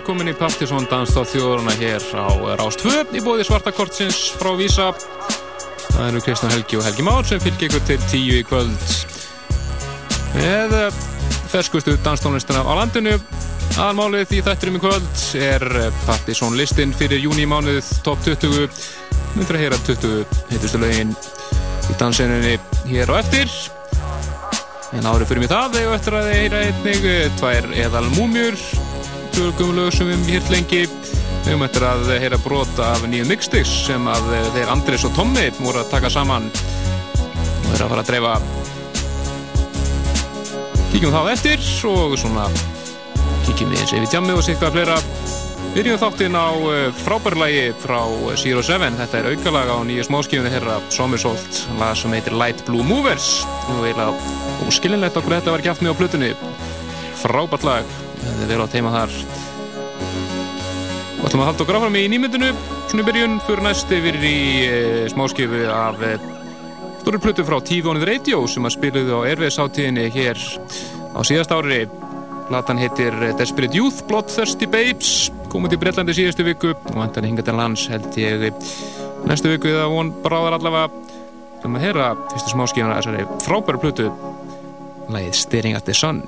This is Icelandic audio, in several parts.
velkomin í Partisón Danstáð þjóðurna hér á Rástvö í bóði svartakortsins frá Vísa það eru Kristján Helgi og Helgi Már sem fylgir ykkur til tíu í kvöld. Með eh, ferskustu danstónlistina á landinu. Aðalmálið í þætturum í kvöld er eh, Partisón listin fyrir júni mánuð top 20 myndur að heyra 20 heitustu lögin í dansinunni hér og eftir. En árið fyrir mig það og eftir að heyra einnig eh, tvær eðal múmjur tölgumlög sem við hefum hýrt lengi. Við höfum eftir að heyra brot af nýjum mixtix sem að þeir Andris og Tommi voru að taka saman. Og þeir að fara að dreifa. Kíkjum þá eftir og svona kíkjum við eins yfir tjammi og sikka flera Byrjum þáttinn á eh, frábærlægi frá Zero Seven, þetta er aukalag á nýju smáskífunni herra Somersault, lag sem heitir Light Blue Movers. Og eiginlega óskilinlegt okkur þetta var gæft með á plutunni frábært lag. Er vel á teima þar og ætlum að halda okkur áfram í nýmyndinu svona í byrjun, fyrir næst yfir í e, smáskifu af e, stóri plötu frá T-Vonið Radio sem að spiluðu á erfiðsáttíðinni hér á síðast ári. Platan heitir Desperate Youth Bloodthirsty Babes. Komið til Breitlandi síðustu viku og hendan hinga til lands held ég. Næstu viku eða von bráðar allavega. Sem að heyra fyrstu smáskifuna þessari frábæru plötu. Lægið Staring at the Sun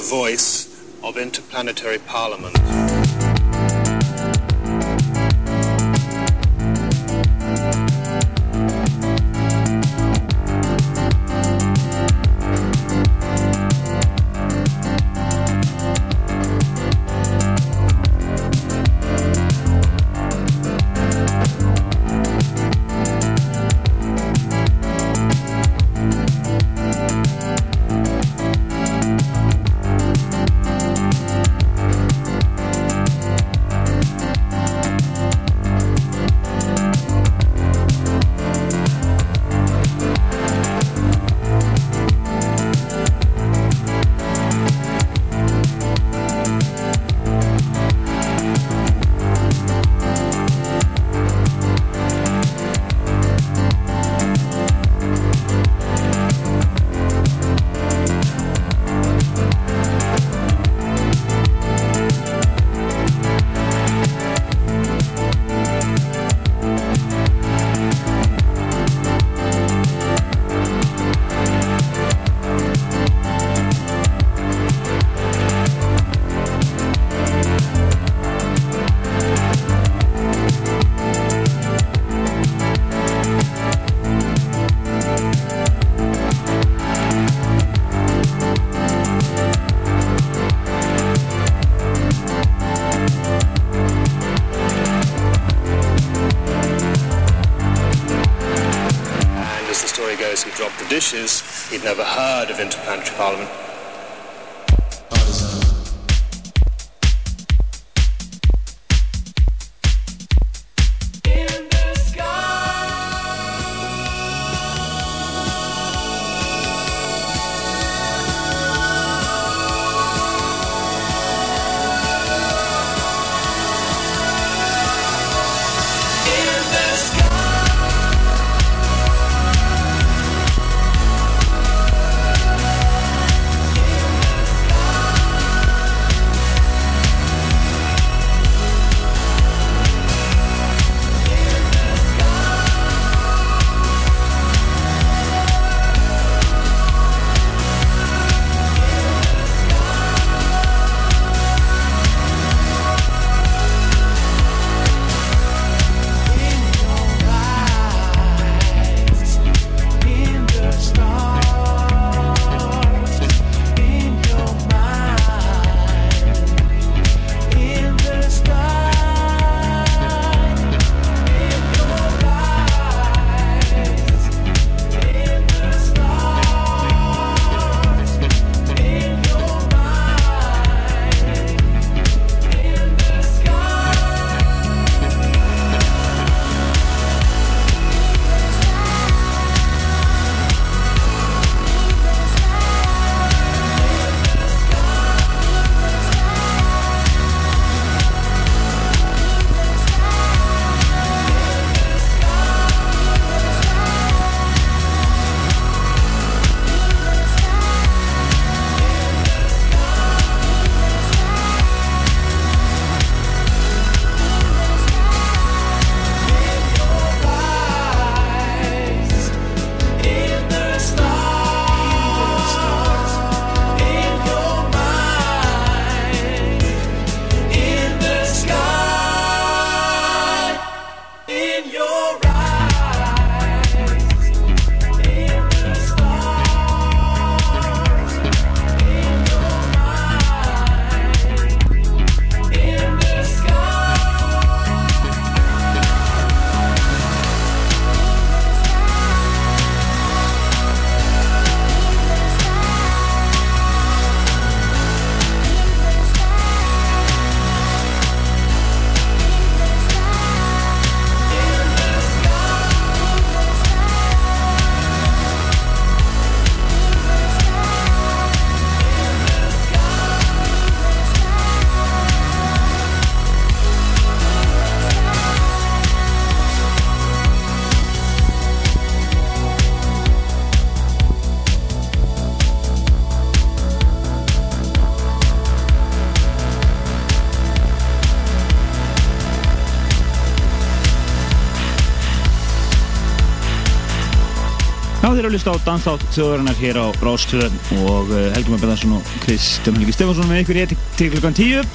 the voice of interplanetary parliament. He'd never heard of Interplanetary Parliament. Lista á Dansþátt þjóðarinnar hér á Rástöðun og eh, Helgi Már Beðarsson og Kristján Helgi Stefansson með ykkur etik til klukkan 10.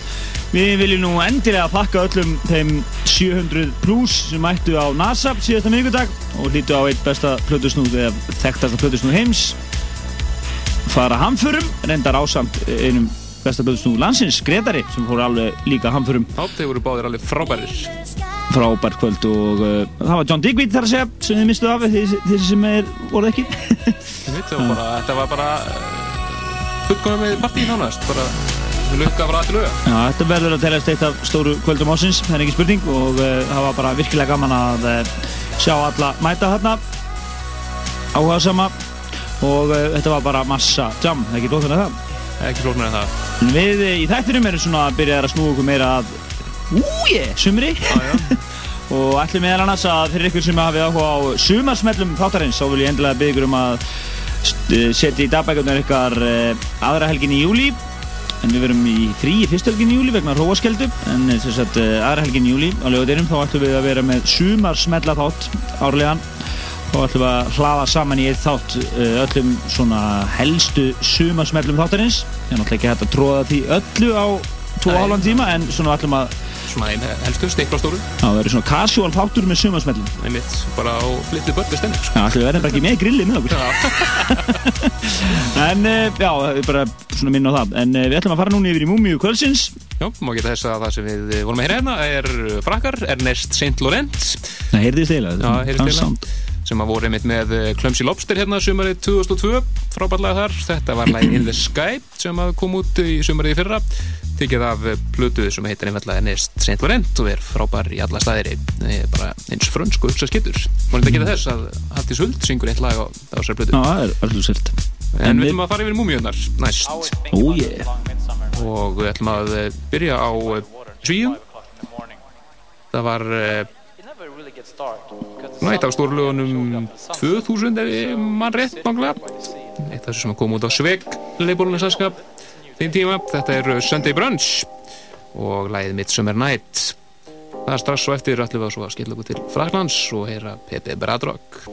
Við viljum nú endilega pakka öllum þeim 700 pluss sem mættu á NASA síðasta miðugundag og hlýtu á eitt besta plötusnúð eða þekktasta plötusnúð heims fara hamförum, reyndar ásamt einum besta plötusnúð landsins, Gretari, sem fór alveg líka hamförum. Já, þeir voru báðir alveg frábærir frábært kvöld og uh, það var John Digweed þar að segja sem þið mistuð af því sem er voruð ekki. Veit, bara, Þetta var bara uh, fullkomið með partíð nánast bara lukka frá allir auða Já, þetta verður að telast eitt af stóru kvöldum ásins það er ekki spurning og uh, það var bara virkilega gaman að uh, sjá alla mæta hérna áhuga sama og þetta var bara massa jam, ekki flóknar en það? Ekki flóknar en það. Við í þættinum erum svona að byrja að snúa okkur meira að úi, sumri og ætlum meðal annars að fyrir ykkur sem hafið áhuga á sumarsmellum þáttarins þá vil ég endilega byggja ykkur um að setja í dagbækjum ykkar uh, aðra helgin í júli en við verum í frí í fyrstu helgin í júli vegna róaskeldu en þess að uh, aðra helgin í júli á lögutinum þá ætlum við að vera með sumarsmella þátt árlegan. Þá ætlum við að hlaða saman í eitt þátt öllum svona helstu sumarsmellum þáttarins. Ég er náttúrulega ekki hægt að tróða því öllu á tvo álan tíma en svona ætlum að svona einn helstu, stikla stóru Já, það verður svona casual þáttur með sumarsmellum Einmitt, bara á flyttu börnir stenning sko. Já, við verðum bara ekki með grilli með okkur. En eh, já, bara svona minna á það. En eh, við ætlum að fara núna yfir í Múmiu Kvölsins Já, má geta þess að það sem við vorum að heyra hérna er frakkar, Ernest St. Laurent Það heyrðist eiginlega Já, heyrðist eiginlega. sem að voru einmitt með eh, Clumsy Lobster hérna sumarið 2002 frábærlega þar, þetta var lægin In the Sky sem að kom út í sumarið í fyrra tekið af plötuð sem heitir einfallega Nest Saint Laurent og er frábær í alla staðir. Bara eins frönsku uppsa skittur múlið að gera þess að Hattis Huld syngur eitt lag á þessar plötu. Já, það er alveg sért En við ætlum að fara yfir múmiunar næst. Oh yeah. og við ætlum að byrja á Svíum það var nætt á stórlugunum 2000 ef mann rétt mangla eitt af þessu sem kom út á Sveg leifbólunum þeim tíma þetta er Sunday Brunch og læðið Midsummer Night. Það er strax svo eftir við að skilja okkur til Fraklands og heyra Pepe Bradrock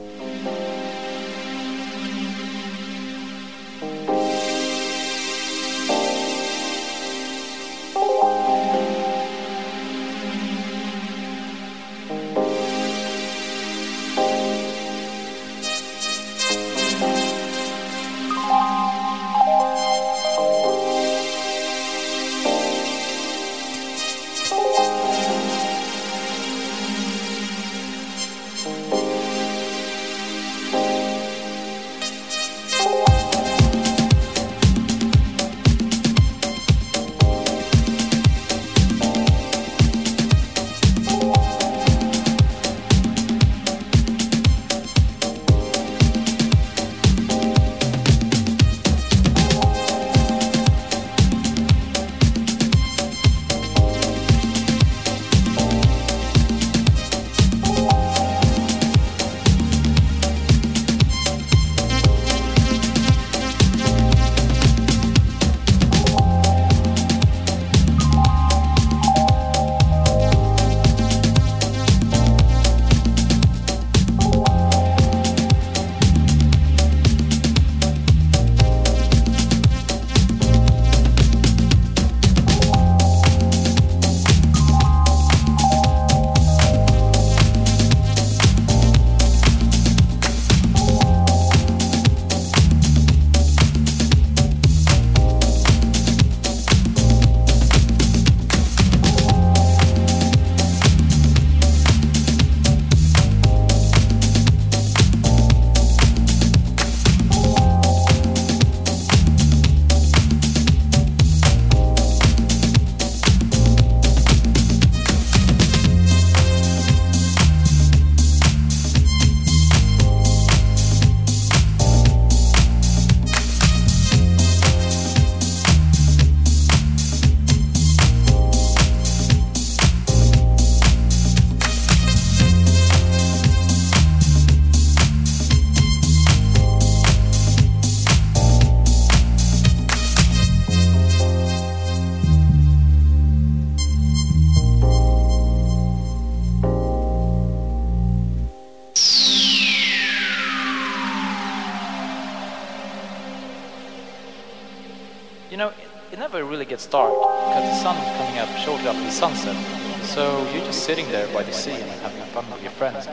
sunset. So you're just sitting there by the sea and having fun with your friends.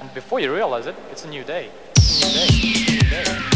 And before you realize it, it's a new day. It's a new day. It's a new day.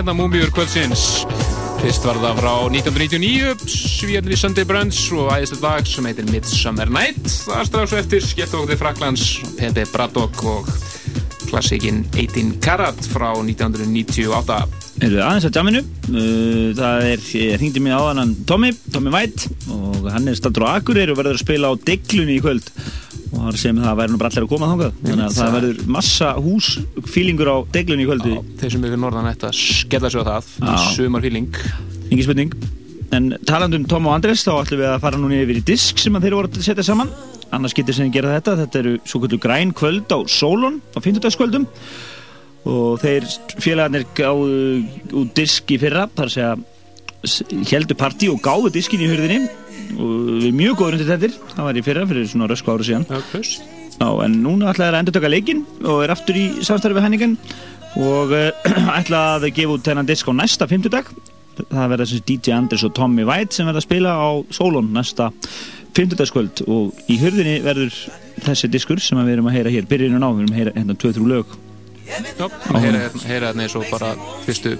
Hérna Múmiur kvöldsins. Fyrst var það frá 1999, svíjarnir í Sunday Brunch og æðislega lag sem heitir Midsummer Night. Það er strax eftir skettókti Fraklands, Pepe Braddock og klassikinn 18 Karat frá 1998. Erum við aðeins að jamminu uh, Það er, ég hringdi mér á hann Tommy, Tommy White og hann er stattur á Akureyri og verður að spila á Deglunni í kvöld og sem það væri nú bara allir að koma þangað. Þannig að það verður massa húsfílingur á Deglunni í kvöldu þeir sem eru norðan ætti að skella sig á það. Sumarfíling. Engi spurning. En talandum Tom og Andrés þá ætlum við að fara núna yfir í disk sem að þeir voru að setja saman. Annars getur sem gera þetta. Þetta eru svo kvöldu græn kvöld á Solon á 50. kvöldum og þeir félagarnir gáðu út disk í fyrra þar að segja heldur partí og gáðu diskin í hurðinni og við mjög góður undir þetta það var í fyrra fyrir svona rösku ára síðan. Já, plus. Já, en núna ætlaði þeir að endur taka leikinn og er aftur í samstarfi við henningan og uh, ætlaði að gefa út þennan disk á næsta fimmtudag. Það verða sem DJ Anders og Tommy White sem verða að spila á Solon næsta fimmtudagskvöld. Og í hurðinni verður þessi diskur sem við erum að heyra hér. Byrjunum á, við erum að heyra hérna 2-3 lög. Já, að heyra hérna eins og bara fyrstu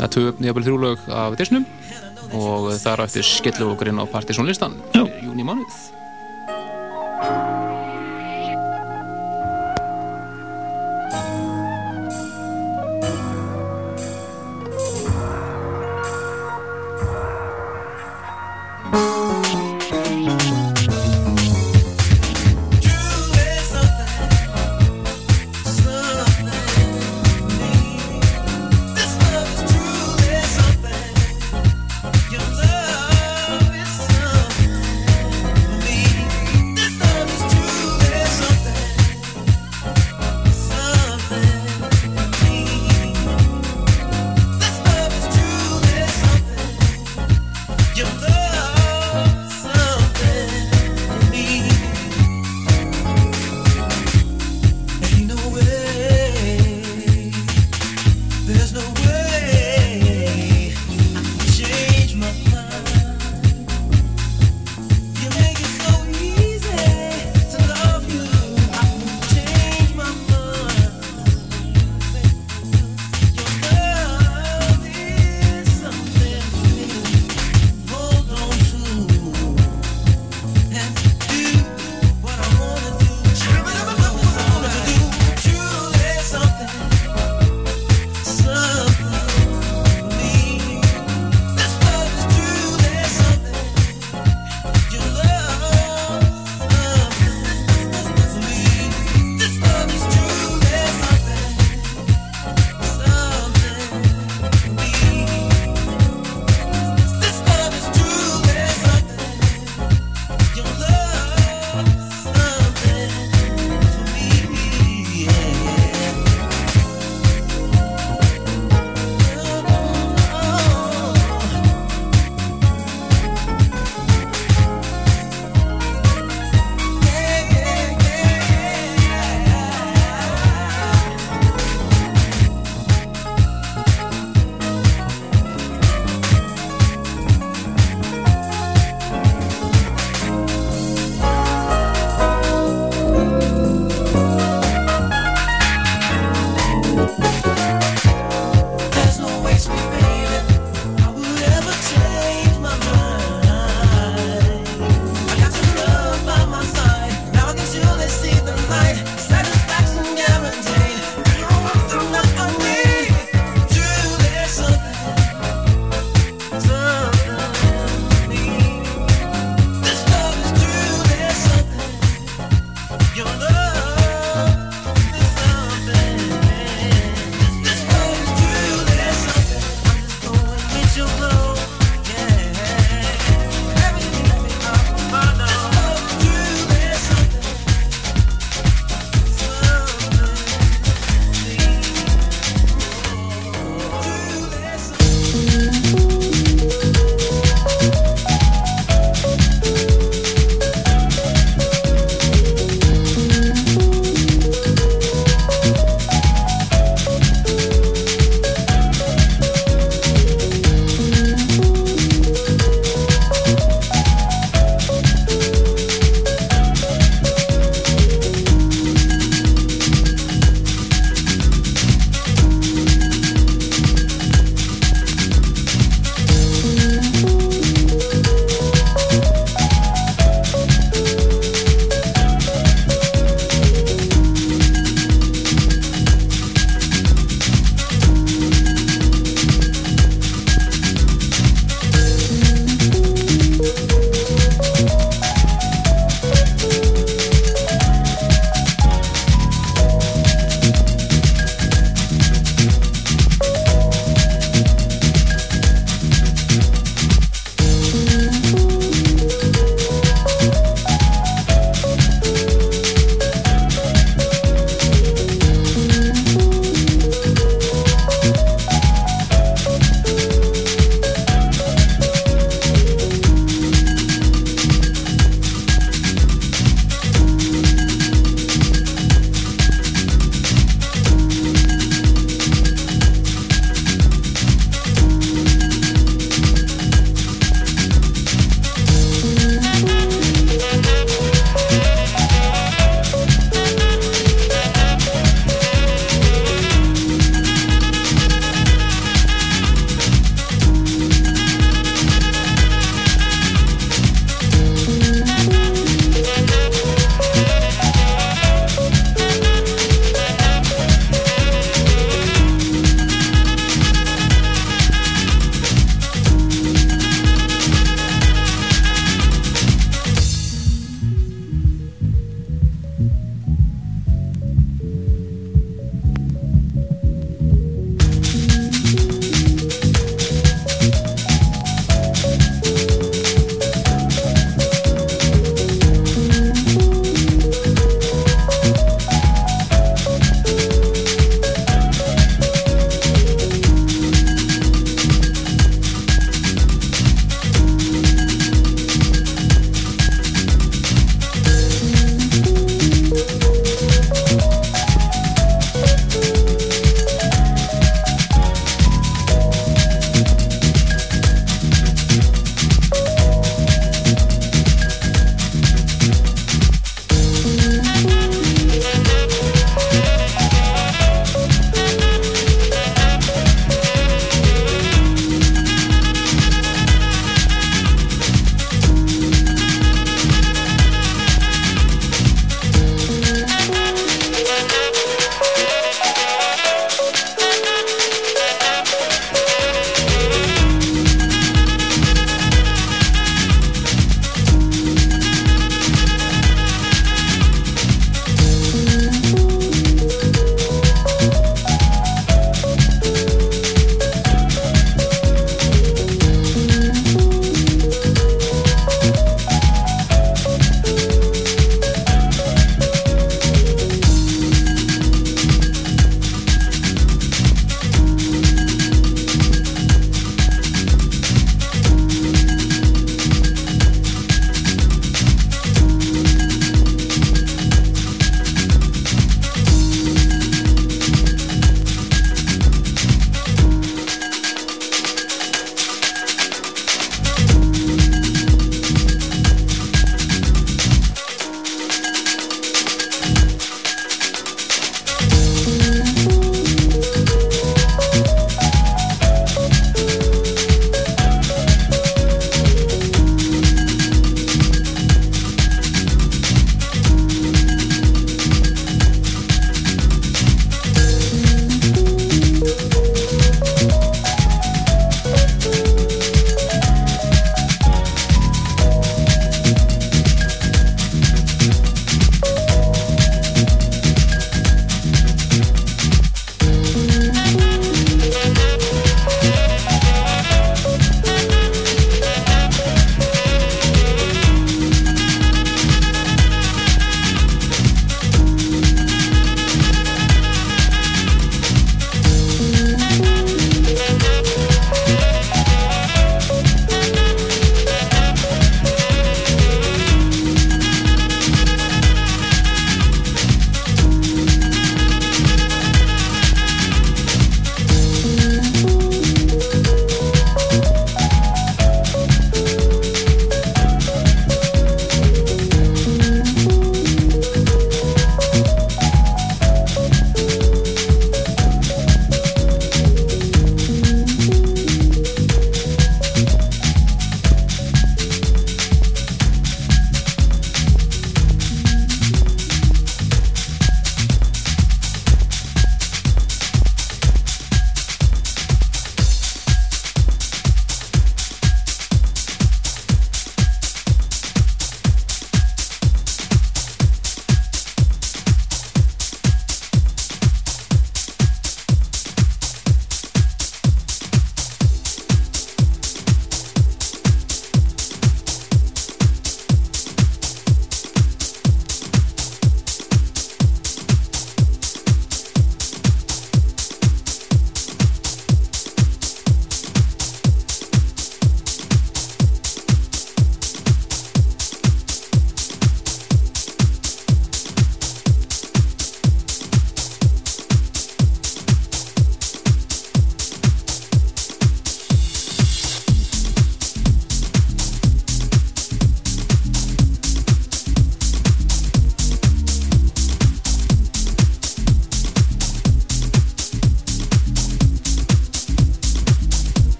það nýjabæli þrjú lög af disnum og þar á eftir skillu okkur inn á partysónlistan fyrir júni mánuð. Your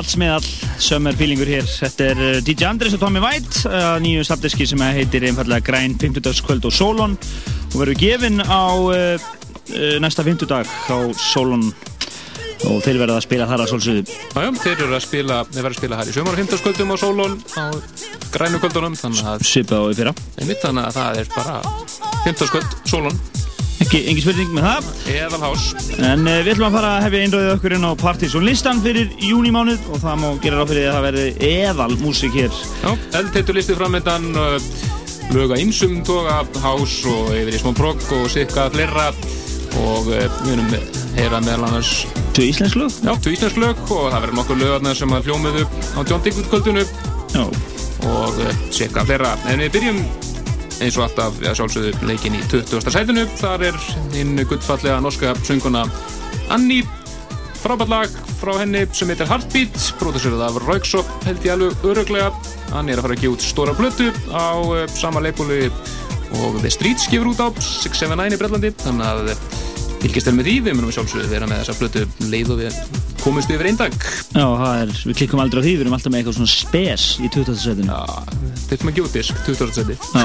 þetta er alveg eðall smiðall sömmer fílingur hér. Þetta er uh, DJ Andris og Tommy White uh, nýju startdiski sem heitir einfallega Græn 50. kvöld og Solon og verður gefinn á uh, næsta 50 dag á Solon og þeir verða að spila þar að solsuðu. Jájá, þeir eru að spila, þeir verða að spila þar í sömur og 15. kvöldum á Solon á grænu kvöldunum, þannig að, Svipað á í fyrra. þannig að það er bara 15. kvöld, Solon, Ekki, engin spurning með það. eðalhás. En uh, við ætlum að fara að hefja einröðið okkur inn á Partizón listan fyrir júnimánuð og það má gera ráð fyrir að það verði eðal músík hér. Já, eldteitur listið framöndan, uh, lög að ymsum toga, hás og yfir í smá progg og sikka fleira og uh, við erum heyra meðal annars, Tvö íslensk lög? já, tvö íslensk lög og það verður nokkur lögarnar sem að hljómiðu á John Dickwood kvöldunu Já. og uh, sikka fleira. En við byrjum eins og alltaf við að sjálfsögðu leikin í 20. sætinu. Þar er hinn guttfallega norska sönguna Anni, frábært lag frá henni sem heitir Heartbeat, pródusserað af Rauksop held ég alveg öruglega. Anni er að fara að gefa út stóra blötu á uh, sama leipúli og The Streets gefur út á 679 í Brellandi, þannig að fylgjast er með því, við munum sjálfsögðu vera með þessa blötu leið og við komumst yfir einn dag. Já, er, við klikkum aldrei á því, við erum alltaf með eitthvað svona spes í 20. setinu. Já, þetta maður gefa út disk, 20. seti. Já.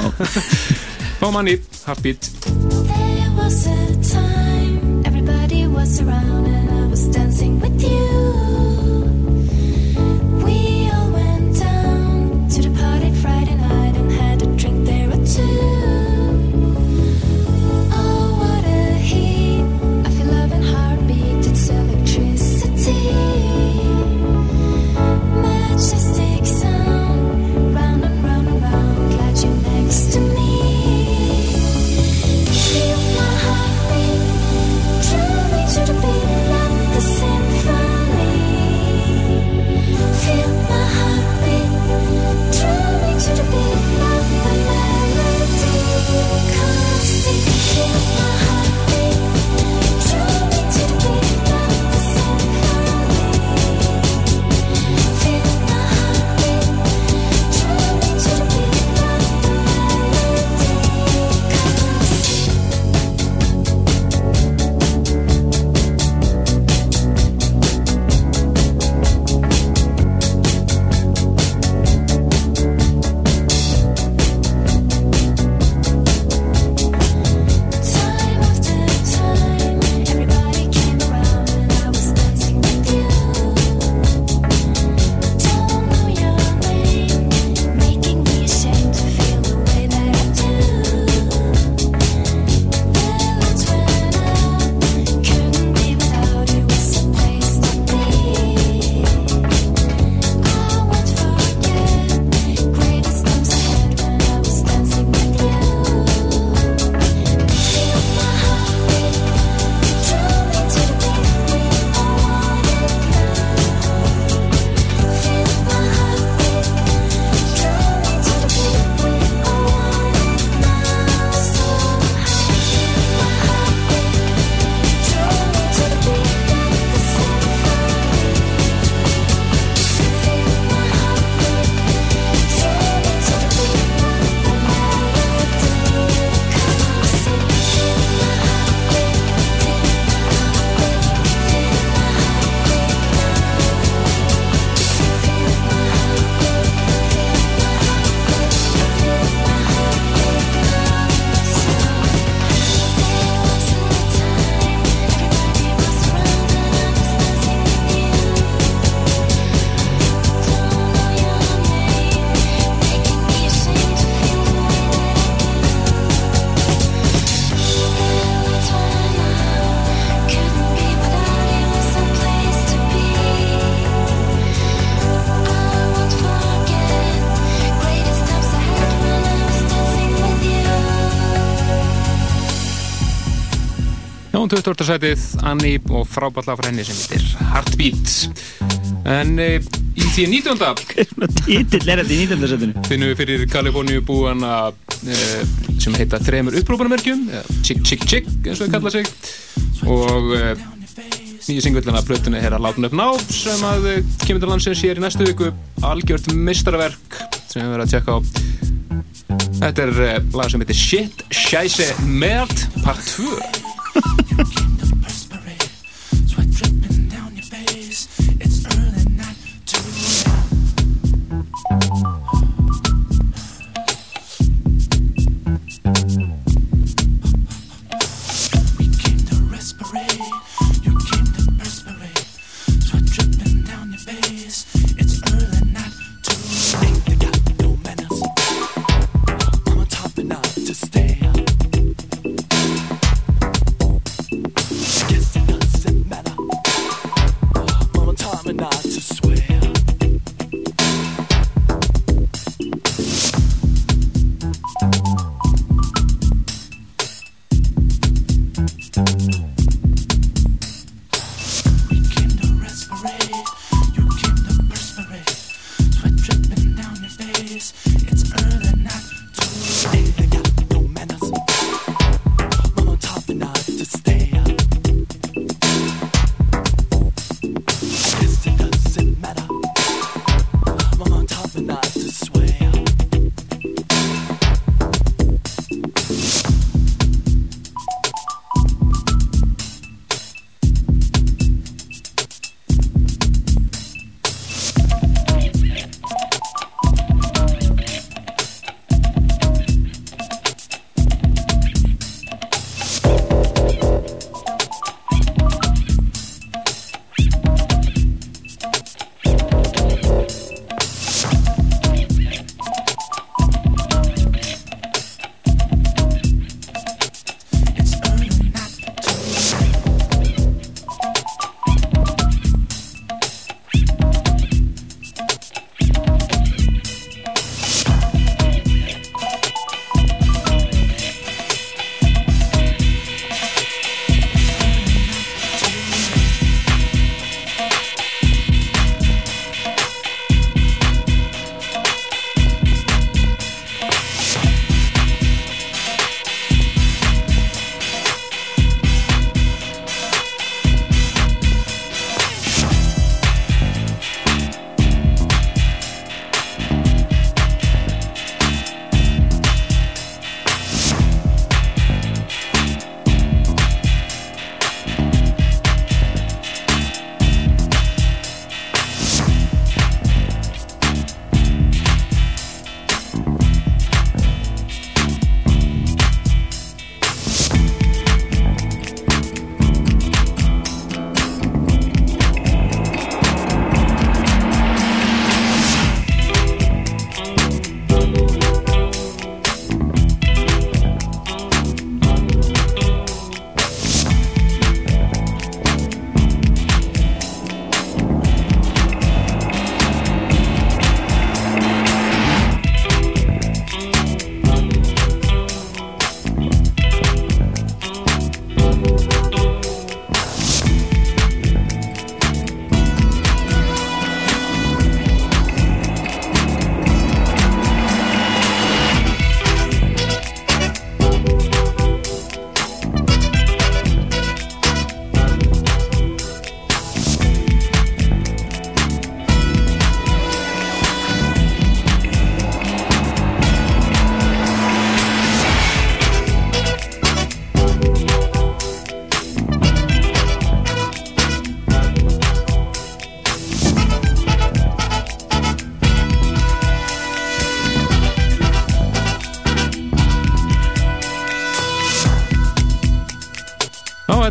Já, 20. sætið, Anni og frábært lag frá henni sem heitir Heartbeat. En e, í því 19. Svona títill er þetta í 19. setinu. finnum við fyrir Kaliforníu búana e, sem heita þremur upprópunamerkjum, Chick Chick Chick eins og það kalla sig og e, nýju singullina plötunni er að láta upp ná sem að kemur til landsins hér í næstu viku algjört mistarverk sem við verðum að tjekka á Þetta er lag sem heitir Shit Scheisse Merd part 2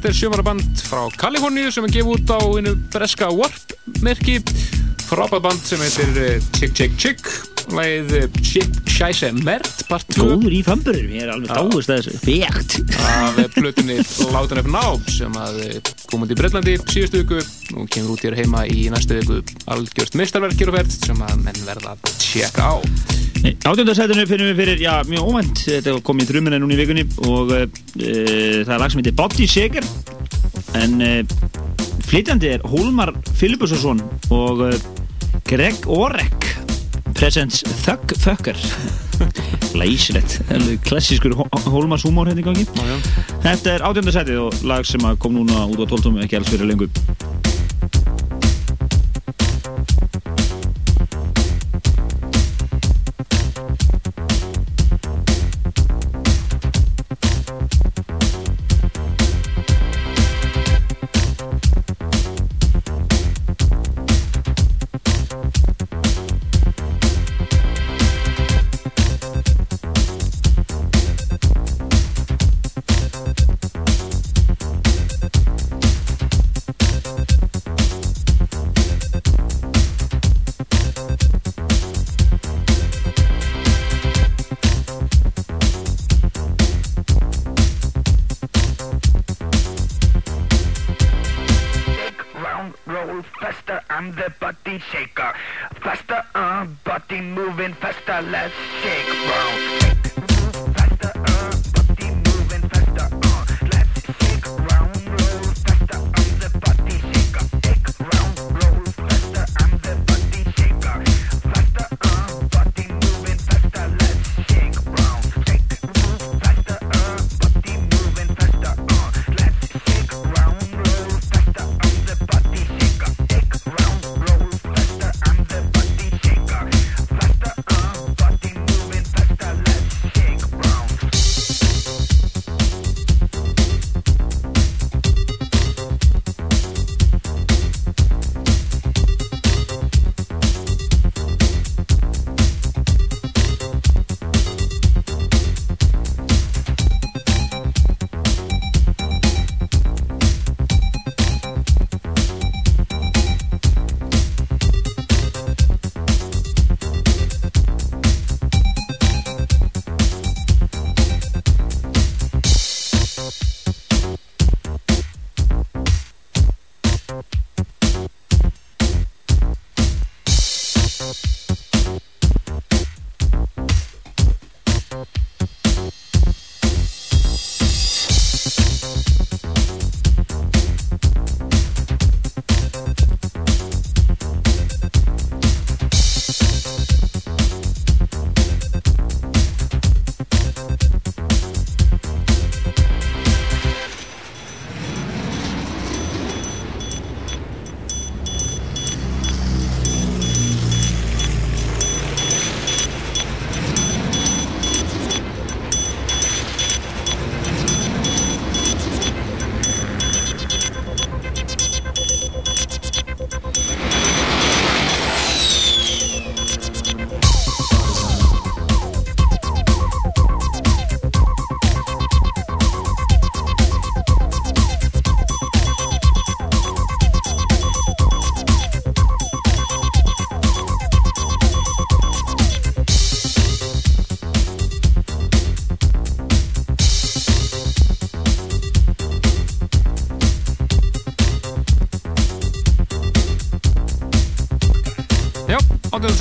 Þetta er sjömanaband frá Kaliforníu sem er gefið út á einu breska Warp merki frábæð band sem heitir eh, Chick Chick Chick. Lagið eh, Chick Scheisse Mert part 2 Góður í famburir, ég er alveg dáist að þessu. Fegt af eh, plötunni Látan F. Náb sem að eh, kom út í Breitlandi síðustu viku og kemur út hér heima í næstu viku. Algjört meistarverk hér og verð sem að menn verða að tjekka á. Átjöndarsætinu finnum við fyrir, já, mjög óvænt. Þetta kom í drumina núna í vikunni og það er lag sem heitir Body Shaker en uh, flytjandi er Hólmar Filipusson og uh, Greg Orek. Presents Thug Fucker. Læsilegt, klassískur Hó- Hólmars húmór hérna í gangi. Þetta er átjöndarsætið og lag sem kom núna út á 12. ekki alls fyrir lengu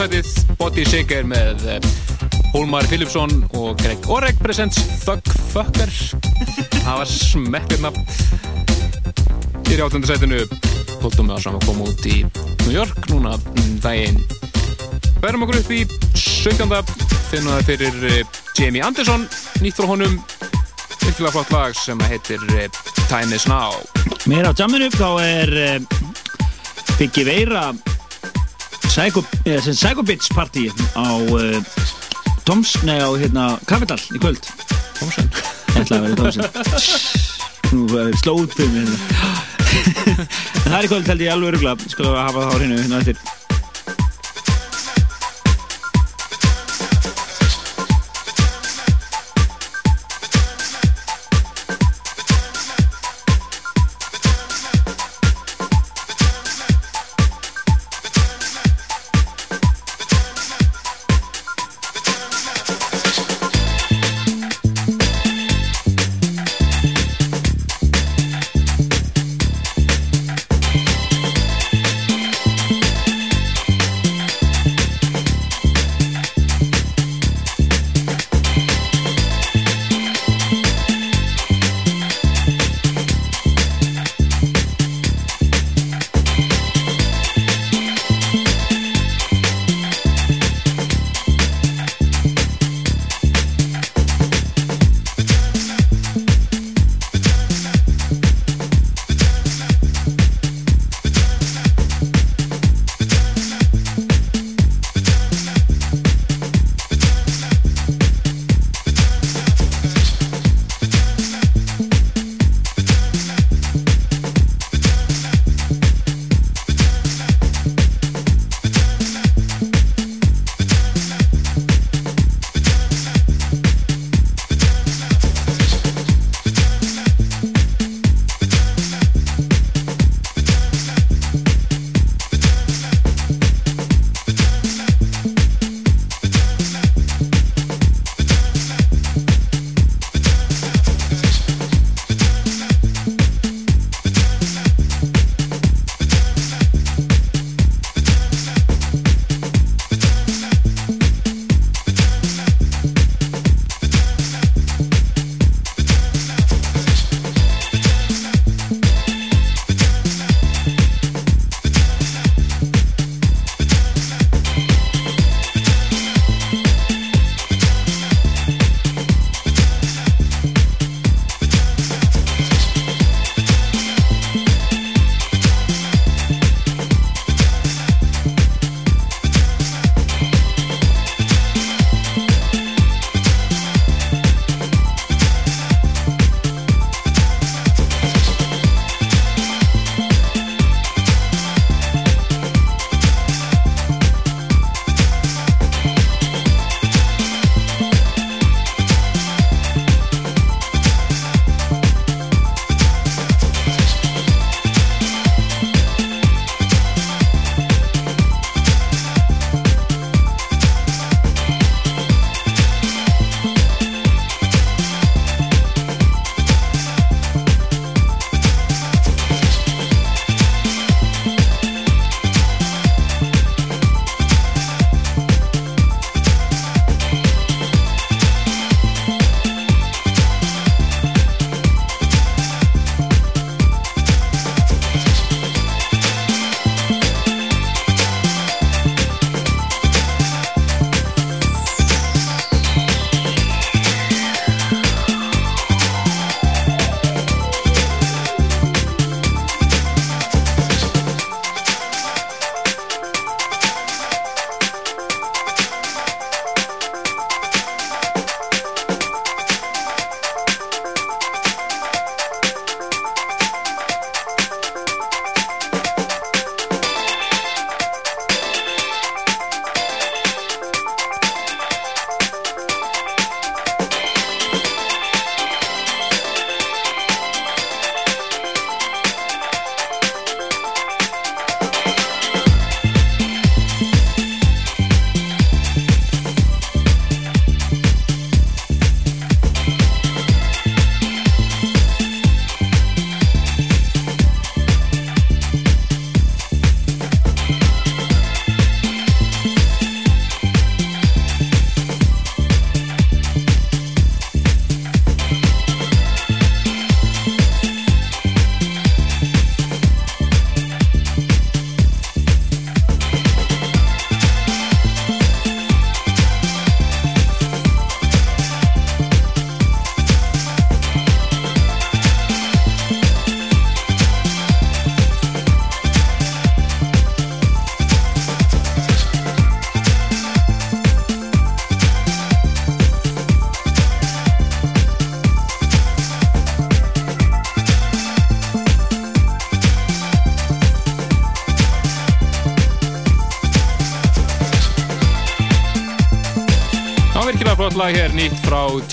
átjöndarsætið Body Shaker með eh, Hólmar Philipsson og Greg Orek presents Thug Fucker. Það var smekkir nafn. Í átjöndarsætinu Póttum við að saman koma út í New York núna um daginn. Verðum okkur upp í 17. finnum það fyrir eh, Jamie Anderson nýtt frá honum. Virkilega flott lag sem heitir eh, Time is Now. Mér á jamminu þá er uh, Biggi Veira Psycho, sem Psycho Bitch party á uh, Toms, nei á hérna Kapital í kvöld. Tomsen Ég ætla að vera Tomsen Nú er slóð fyrir mér hérna. Það er í kvöld held ég alveg örugla Skal við hafa það á hreinu hérna eftir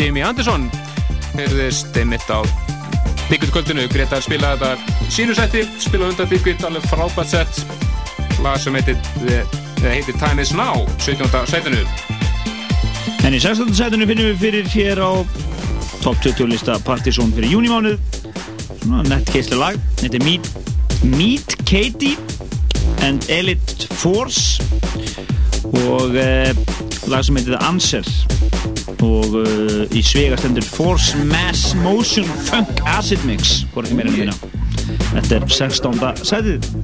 Jamie Anderson. Heyrðist einmitt á Biggut-kvöldinu Gretar spilaði þetta í sínu setti spilaði undan Biggut, alveg frábært sett lag sem heitir, heitir Time is Now 17. setinu En í 16. sætunum finnum við fyrir hér á top 20 lista Partizón fyrir júnimánuð svona nett keisli lag þetta er Meet, Meet Katie and Elite Force. Og uh, lag sem heitir The Answer og uh, í svega stendur Force Mass Motion Funk Acid Mix ekki meira en minna þetta er 16. sætið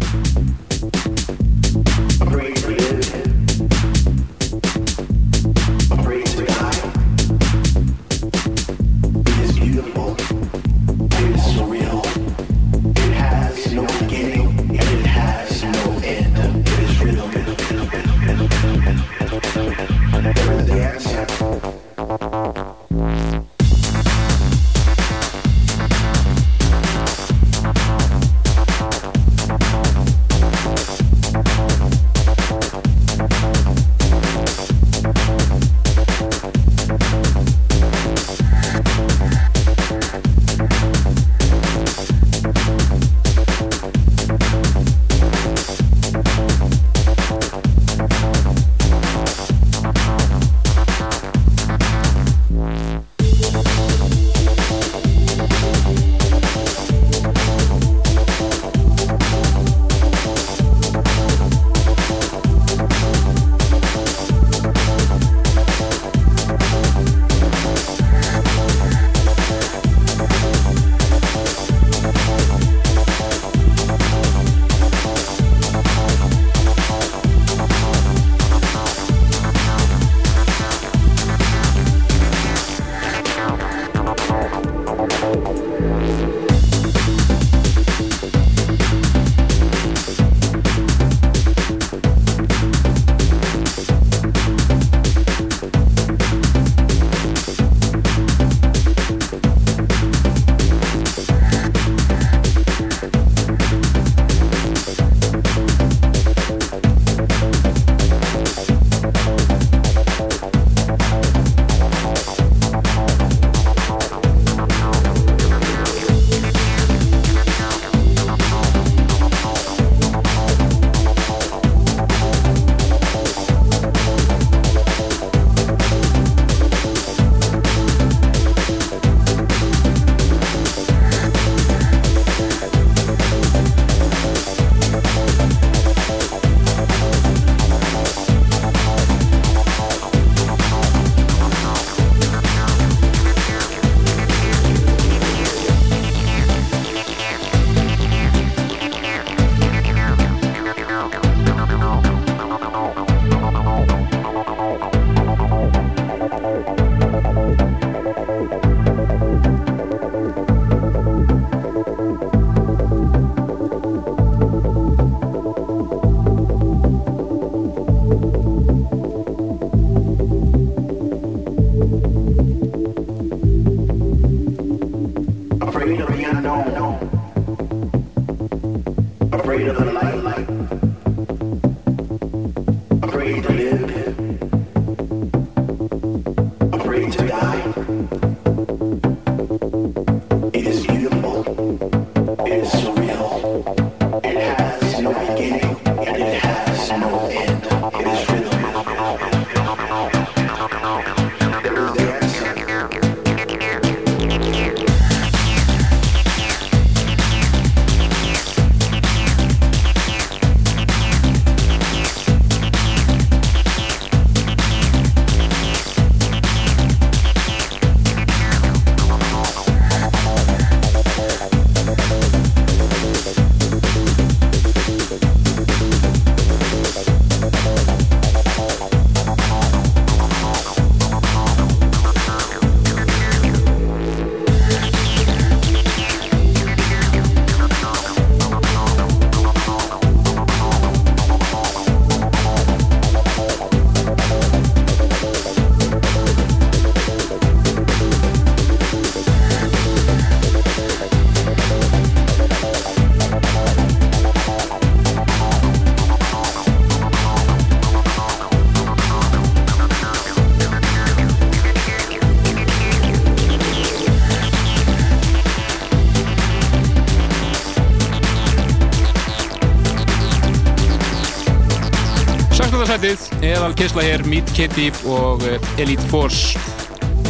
fjórðarsætið, eðal kisla hér, Meet Kitty og eh, Elite Force.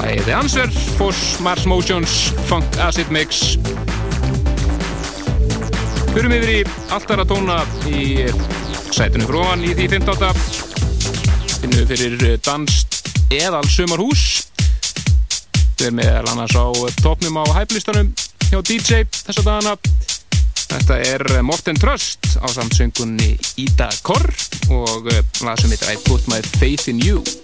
Lægið The Answer, Force, Mars Motions, Funk Acid Mix. Förum yfir í alltara tóna í eh, sætunum fróðan í því 15. Finnum við fyrir eh, danst eðal sumarhús. Við erum meðal annars á eh, topnum á hæplistanum hjá DJ þessa dagana. Þetta er eh, Morten Tröst á samsöngunni Ida Korr og eh, lag I Put My Faith In You.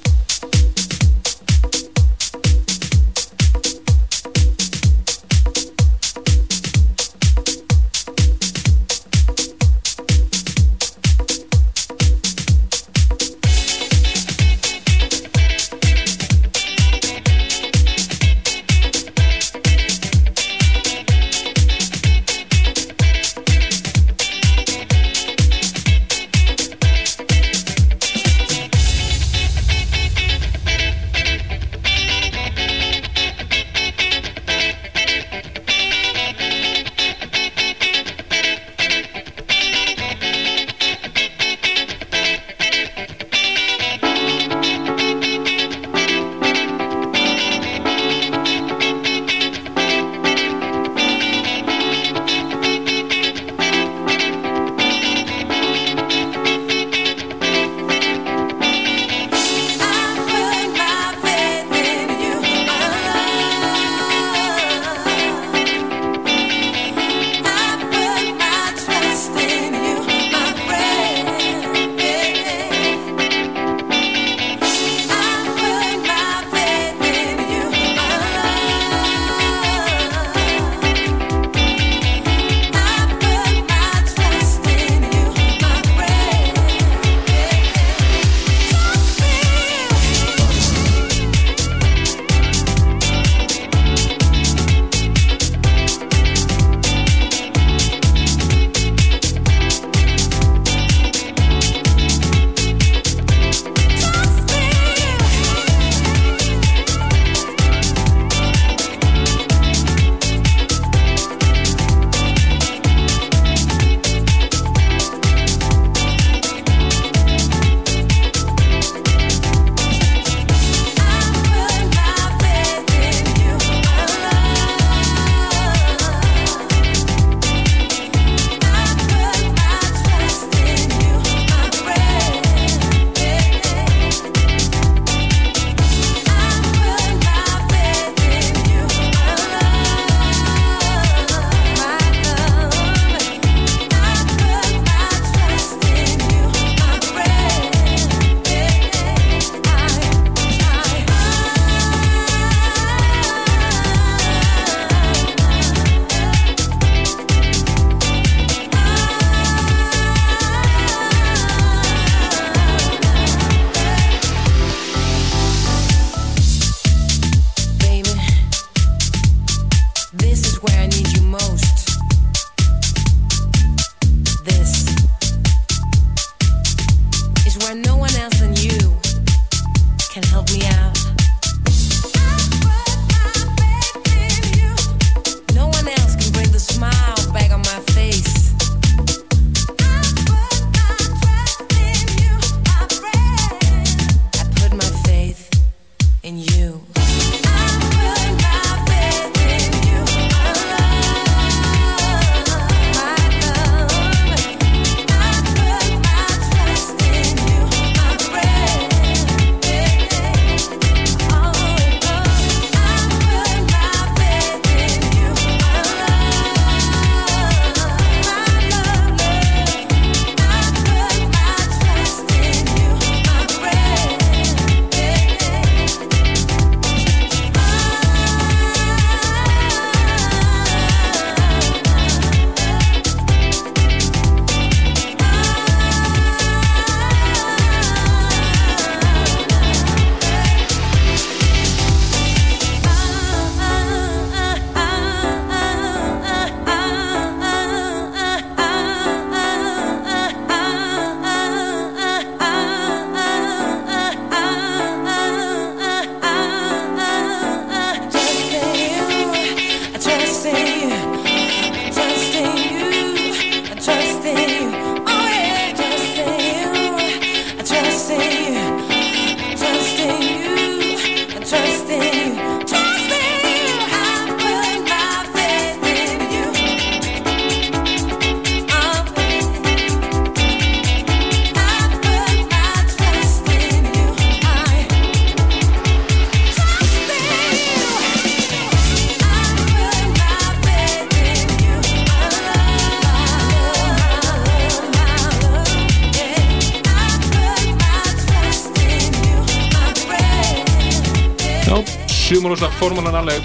formulan alveg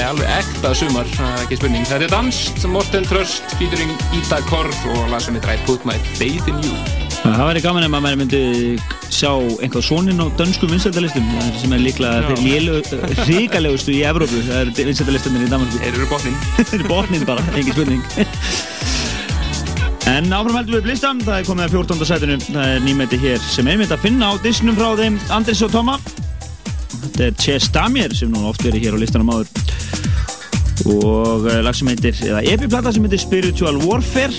alveg ekta sumar, ekki spurning. Þetta er danst, Morten Tröst, featuring Ida Korf og lag sem heitir I put my faith in you. Það væri gaman ef maður myndi sjá einhvað sónin á danskum vinsættalistum sem er líklega þeir ríkalegustu í Evrópu það eru vinsættalistunir í Danmarku Þeir eru botnin Þeir eru botnin bara, engin spurning. En áfram heldur við blistan, það er komið að 14. sætinu, það er nýmætti hér sem er myndið að finna á disnum frá þeim Andris og Tóma Þetta er Chess Damir sem nú oft verið hér á listanum áður. Og uh, lag sem heitir, eða epiplata sem heitir Spiritual Warfare.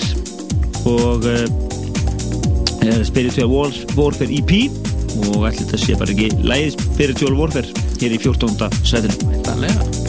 Og uh, Spiritual War, Warfare EP og allir þetta sé bara ekki lægið Spiritual Warfare hér í 14. setinu Þetta er lega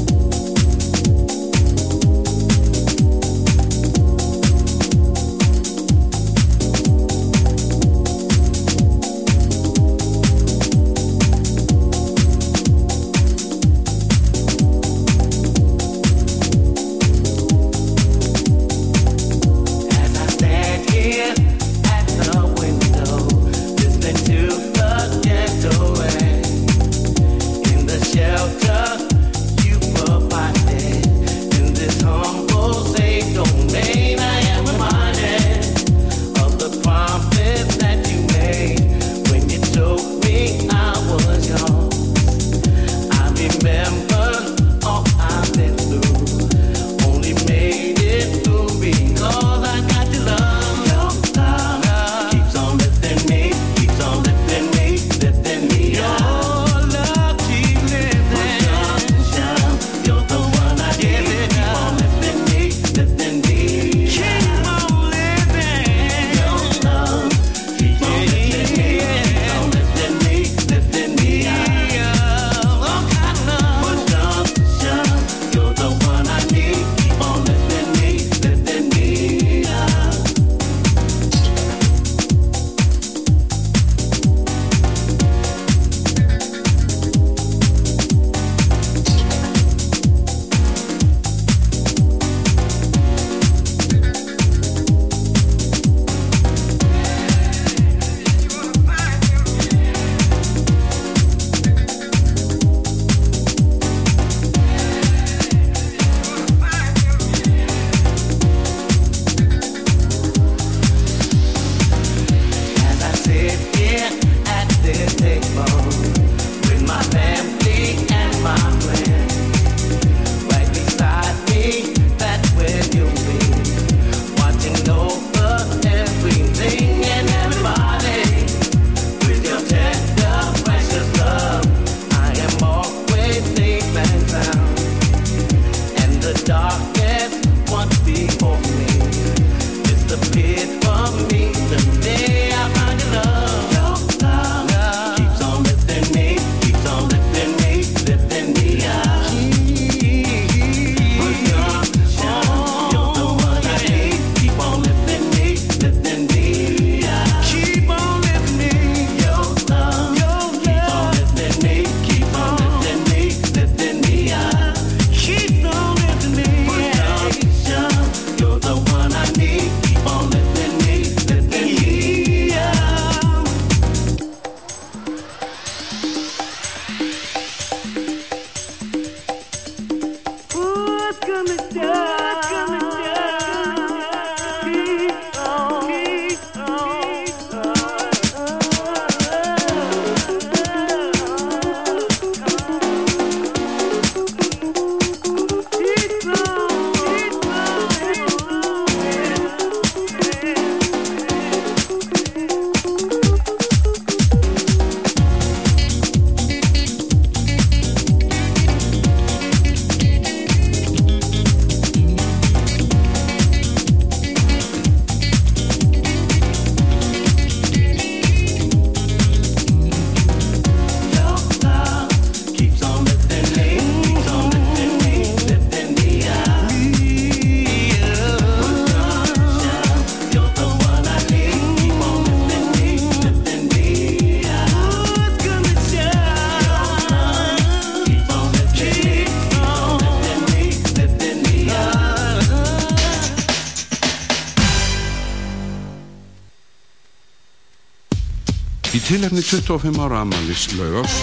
tilhefni 25 ára Amalys laugás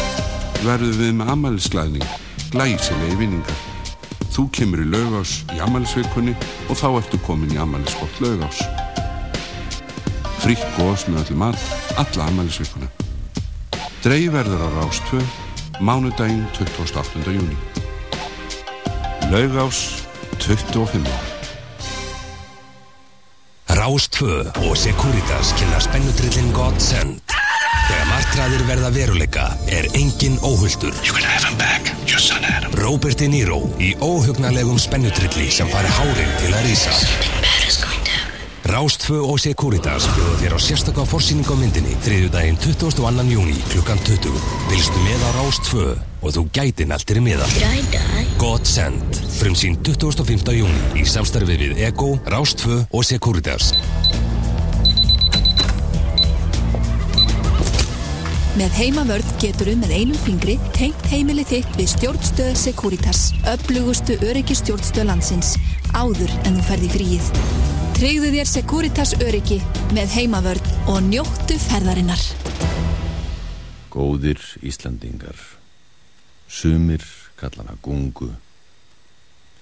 verðum við með Amalysglæðning, glæsilegi vinningar. Þú kemur í laugás í Amalysvikunni og þá ertu komin í Amalyssport laugás. Fritt góðs með öllum all, alla Amalysvikuna. Dreyf verður á Rástvö, mánudaginn 28. júni. Laugás 25 ára. Rástvö og Securitas kynna spennutryllin Godsend martraðir verða veruleika er engin óhulltur. You can have him back, your son Adam. Robert De Niro í óhugnalegum spennutrilli sem fari hárin til að rísa. Rástvö og Securitas bjóða þér á sérstakka forsýning á myndinni þriðjudaginn 22. júni klukkan 20. Vilstu með á Rástvö og þú gæti næltir með það. God Send, frum sín 25. júni í samstarfi við Ego, Rástvö og Securitas. Með heimavörð getur um með einum fingri tengt heimili þitt við stjórnstöð Securitas, öflugustu öryggistjórnstöð landsins, áður en þú ferði fríið. Tryggðu þér Securitas öryggi með heimavörð og njóttu ferðarinnar. Góðir Íslandingar, sumir kallana gungu,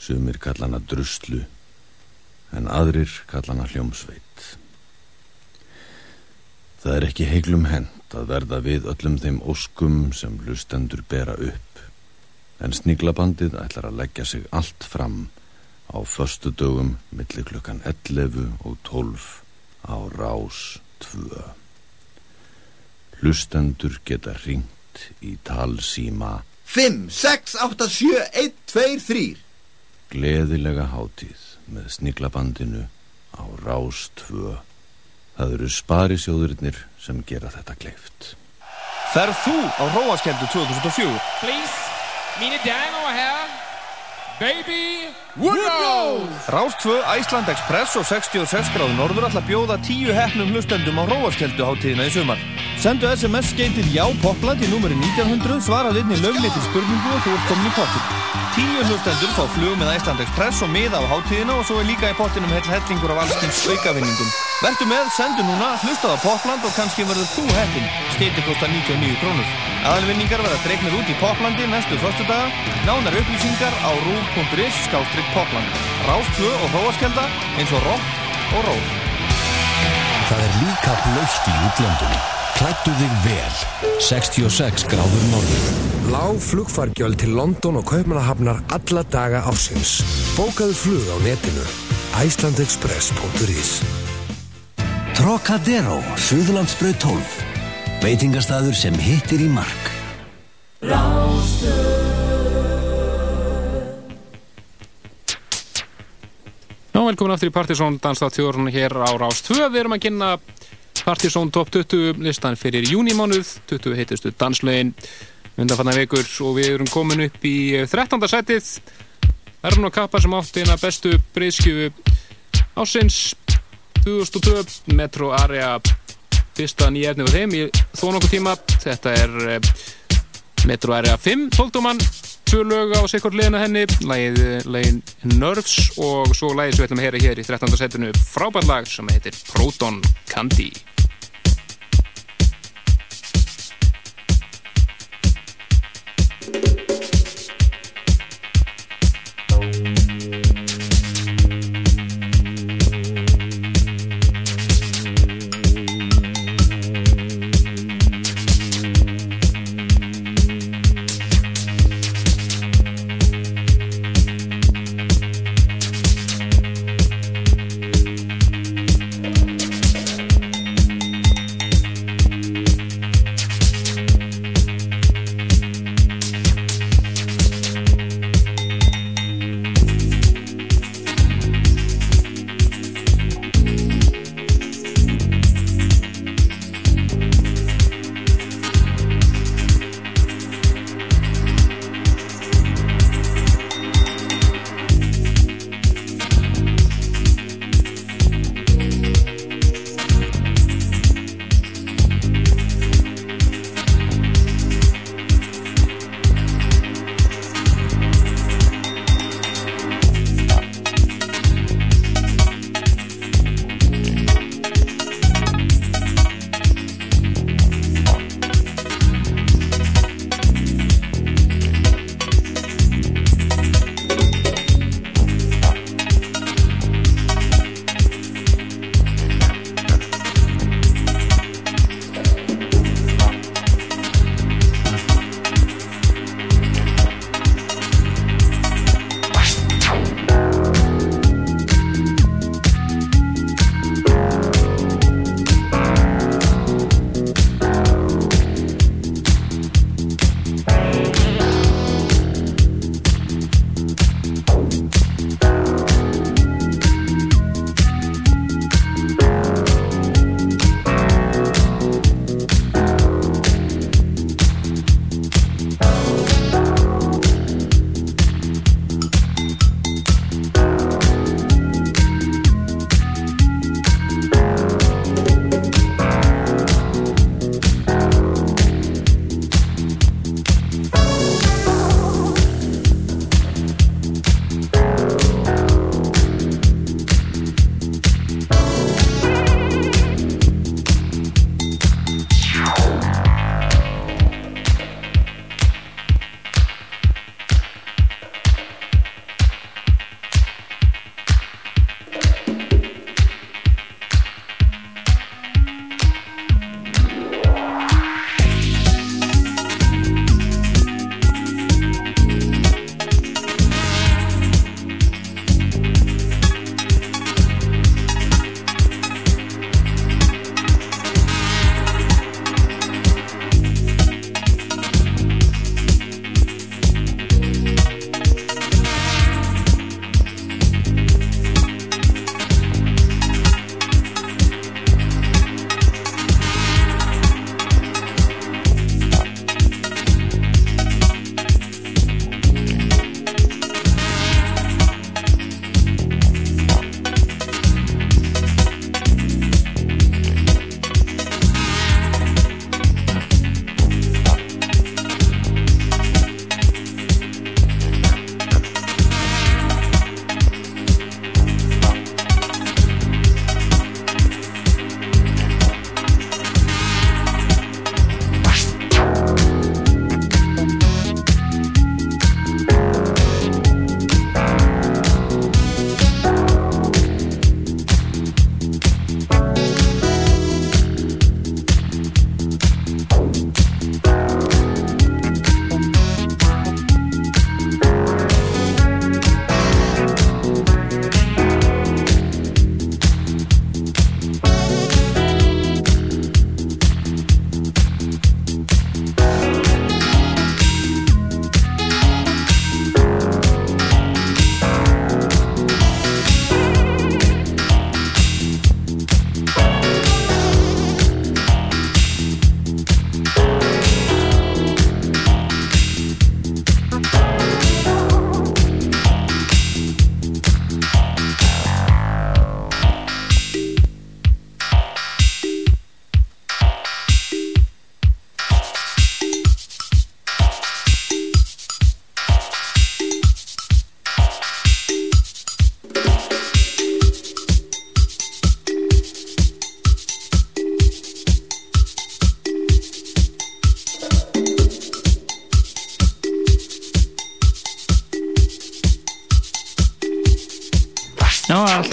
sumir kallana druslu, en aðrir kallana hljómsveit. Það er ekki heiglum hent að verða við öllum þeim óskum sem lustendur bera upp, en sniglabandið ætlar að leggja sig allt fram á föstu dögum milli klukkan 11 og 12 á rás 2. Lustendur geta ringt í talsíma 5, 6, 8, 7, 1, 2, 3 Gleðilega hátíð með sniglabandinu á rás 2. Það eru sparisjóðurinnir sem gera þetta kleift. Ferð þú á Róaskemdu 2004? Please, mine damer og herrer, Baby Woodrose! Rás 2, Æsland Express og 66 gráðu norður ætla að bjóða tíu hefnum hlustendum á Róaskemdu hátíðina í sumar. Sendu SMS skeitir já popland í númeri 1900, svarað inn í lögleitir spurningu og þú ert komin í pottin. Tíu hlustendur fá flug með Æsland Express og miða á hátíðina og svo er líka í pottinum hell hellingur af allskins aukavinningum. Vertu með, sendu núna, hlustað á Popland og kannski verður þú heppin. Skeiti kostar 99 krónur. Aðalvinningar verða dregnir út í Poplandi næstu förstu daga. Nánar upplýsingar á rúf.is skástrygg Popland. Rást 2 og hróaskelda eins og rock og ról. Það er líka blöst í útlöndum. Klættu þig vel. 66 gráður norður. Lág flugfargjöld til London og Kaupmannahafnar alla daga ársins. Bókaðu flug á netinu. Icelandexpress.is Trocadero, Suðurlandsbröð 12 Veitingastæður sem hittir í mark Já, velkomin aftur í Partizón Danstáttjórn hér á Rás 2 Við erum að kynna Partizón Top 20 listan fyrir júnimánuð 20 heitistu danslögin undanfanna vikur og við erum komin upp í 13. sætið Erfn og Kappa sem átti eina bestu breyðskjöfu ásins 2002 Metro Area fyrsta nýja efni á þeim í þó nokkuð tíma þetta er eh, Metro Area 5 12. tvö lög á sikkur liðina henni lagið, lagin Nerves og svo lagið sem við ætlum að heyra hér í 13. setinu frábært lag sem heitir Proton Candy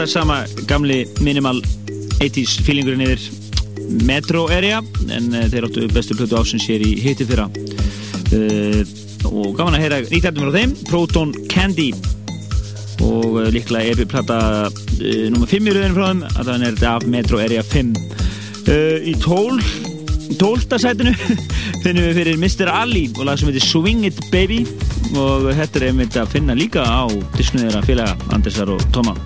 alltaf sama gamli minimal 80s feelingurinn yfir Metro area en uh, þeir áttu bestu plötu ásins hér í hitti fyrra uh, og gaman að heyra nýttæfnum frá þeim Proton Candy og uh, líklega epiplata uh, nummer 5 í rauðinu frá þeim að þannig er þetta af Metro area 5 uh, í 12 12. sætinu finnum við fyrir Mr. Ali og lag sem heitir Swing It Baby og þetta er einmitt að finna líka á disknu þeirra félaga Andersar og Toma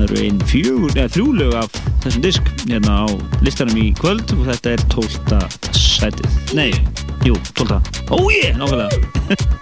það eru einn fjögur, eða þrjú lög af þessum disk hérna á listanum í kvöld og þetta er 12. sætið nei, jú, 12. Ó ég, nákvæmlega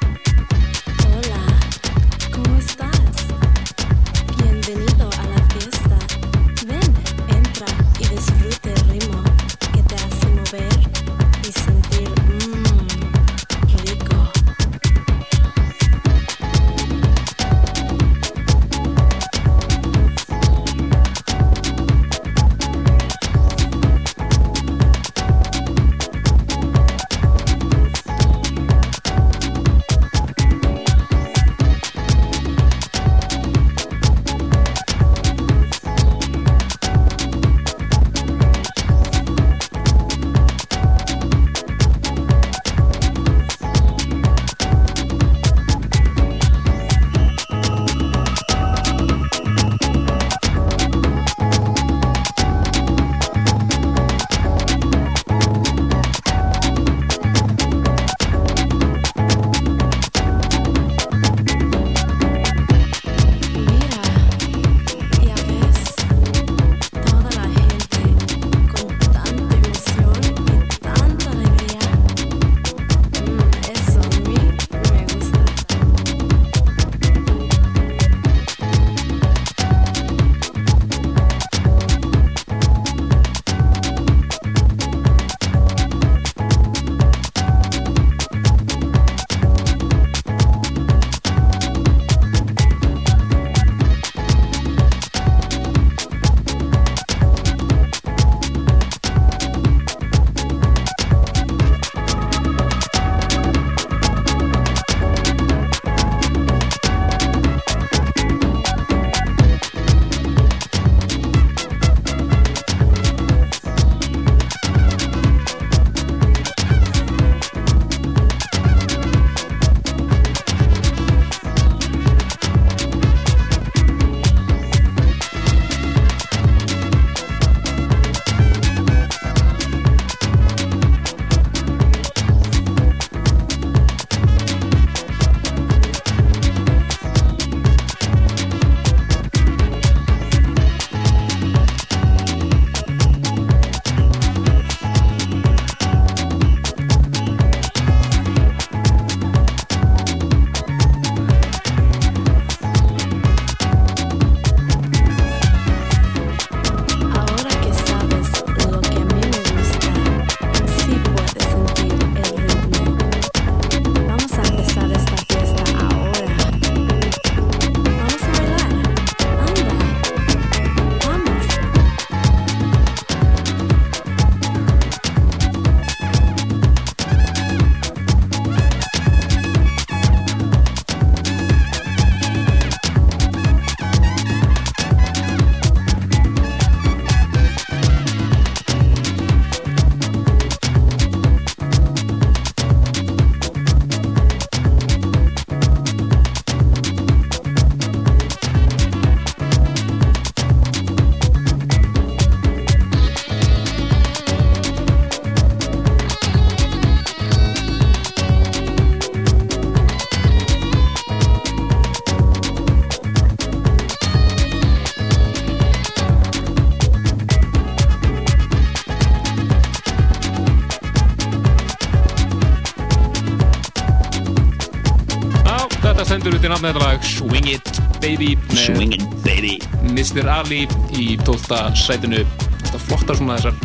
í nafn þetta lag Swing It Baby Swing It Baby Mr. Ali í 12. sætinu Þetta flottar svona þessar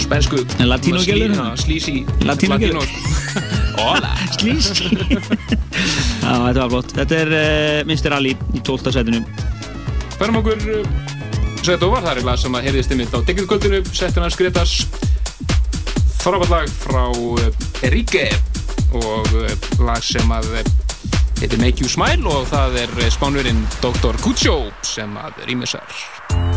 spensku En latínogellur? Slísi Latínogellur? Hola Slísi þetta var flott Þetta er uh, Mr. Ali í 12. sætinu Færum okkur uh, Sett over, það er lag sem að heyrðist einmitt á Diggjurkvöldinu, settina Skritas frábært lag frá uh, Enrique og uh, lag sem að heitir Make You Smile og það er spánverinn Dr. Kucho sem að rýmisar.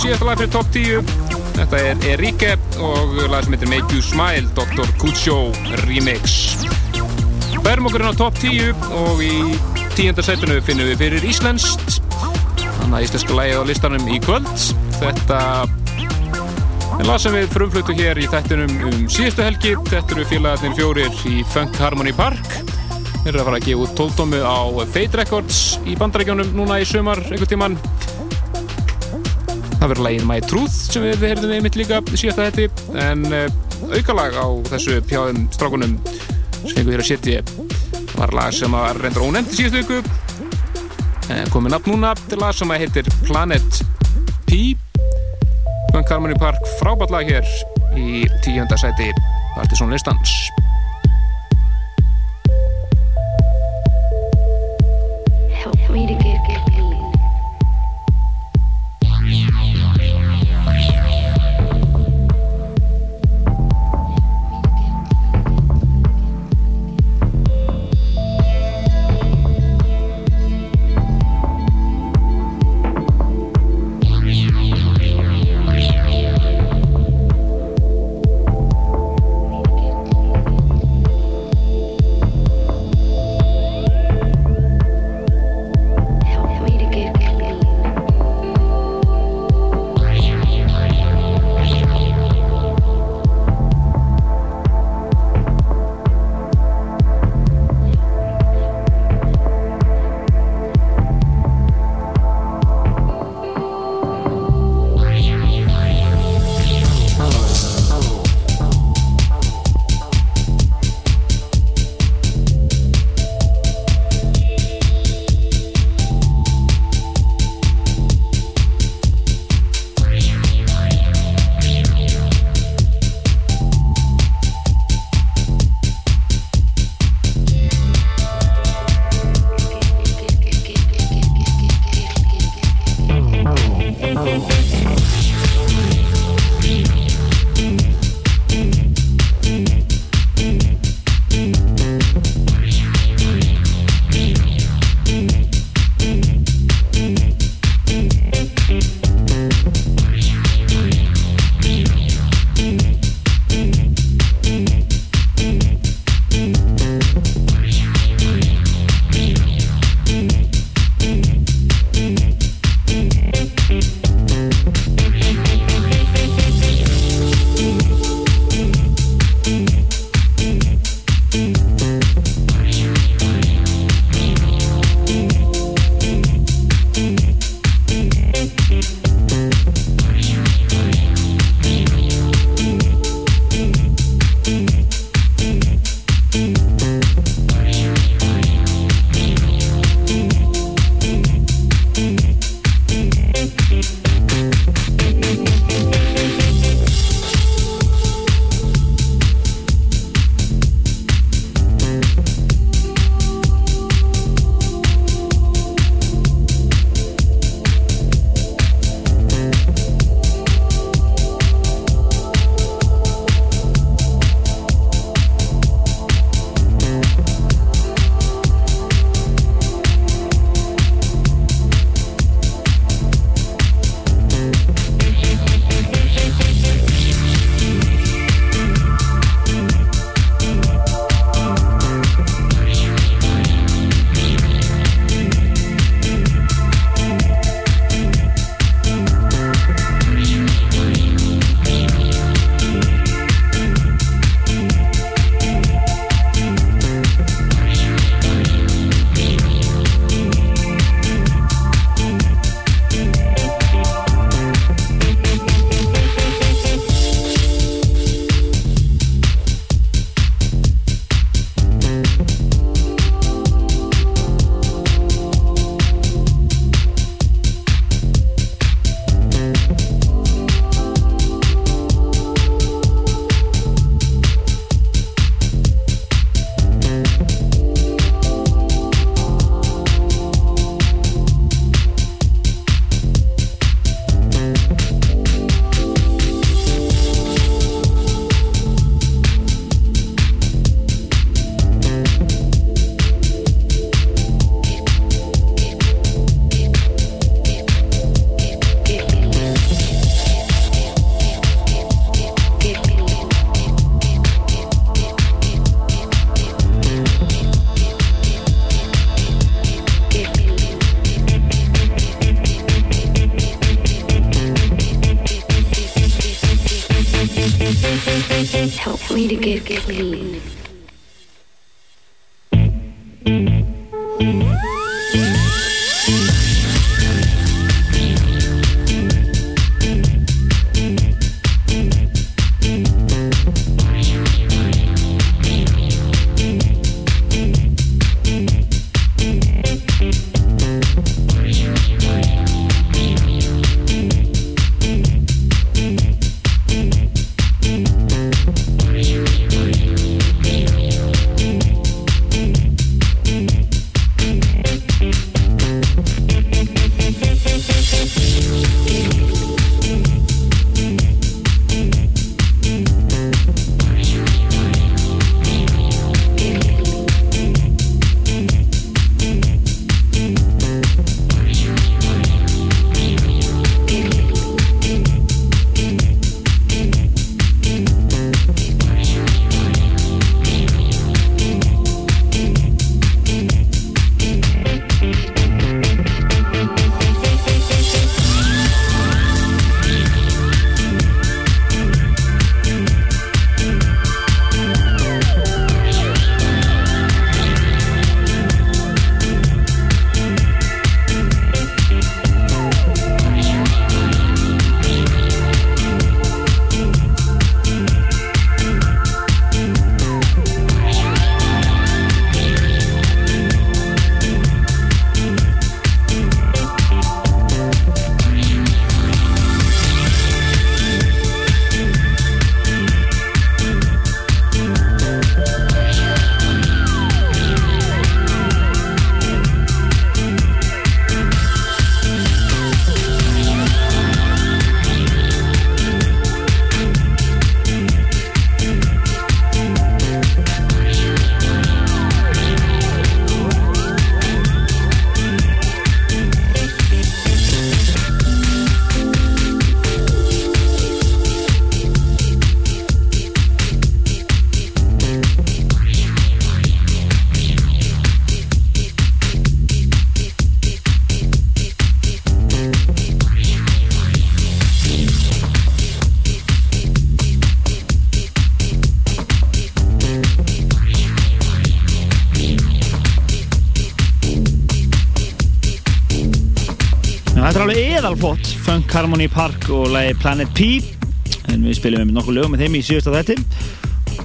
Síðasta lag fyrir top 10 þetta er Enrique og lag sem heitir Make You Smile Dr. Kucho Remix. Bærum okkur inn á top 10 og í tíunda sætinu finnum við fyrir Íslenskt. Þannig að íslenska lagið á listanum í kvöld. Þetta er lag sem við frumflutu hér í þættinum um síðustu helgi. Þetta eru félagarnir fjórir í Funk Harmony Park. Þeir eru að fara að gefa út tóldómu á Fate Records í bandarækjónum núna í sumar einhvern tíman það verður lagið My Truth sem við heyrðum einmitt líka í síðasta hætti en uh, aukalag á þessu pjáðum strákunum sem fengur þér að setja var lag sem ónefnt í síðustu viku. En komið nafn núna til lag sem heitir Planet P. Funk Harmony Park frábært lag hér í tíunda sæti. Partizón listans alveg eðalflott Funk Harmony Park og lagi Planet P. En við spilum með nokkuð lögum með þeim í síðasta þætti.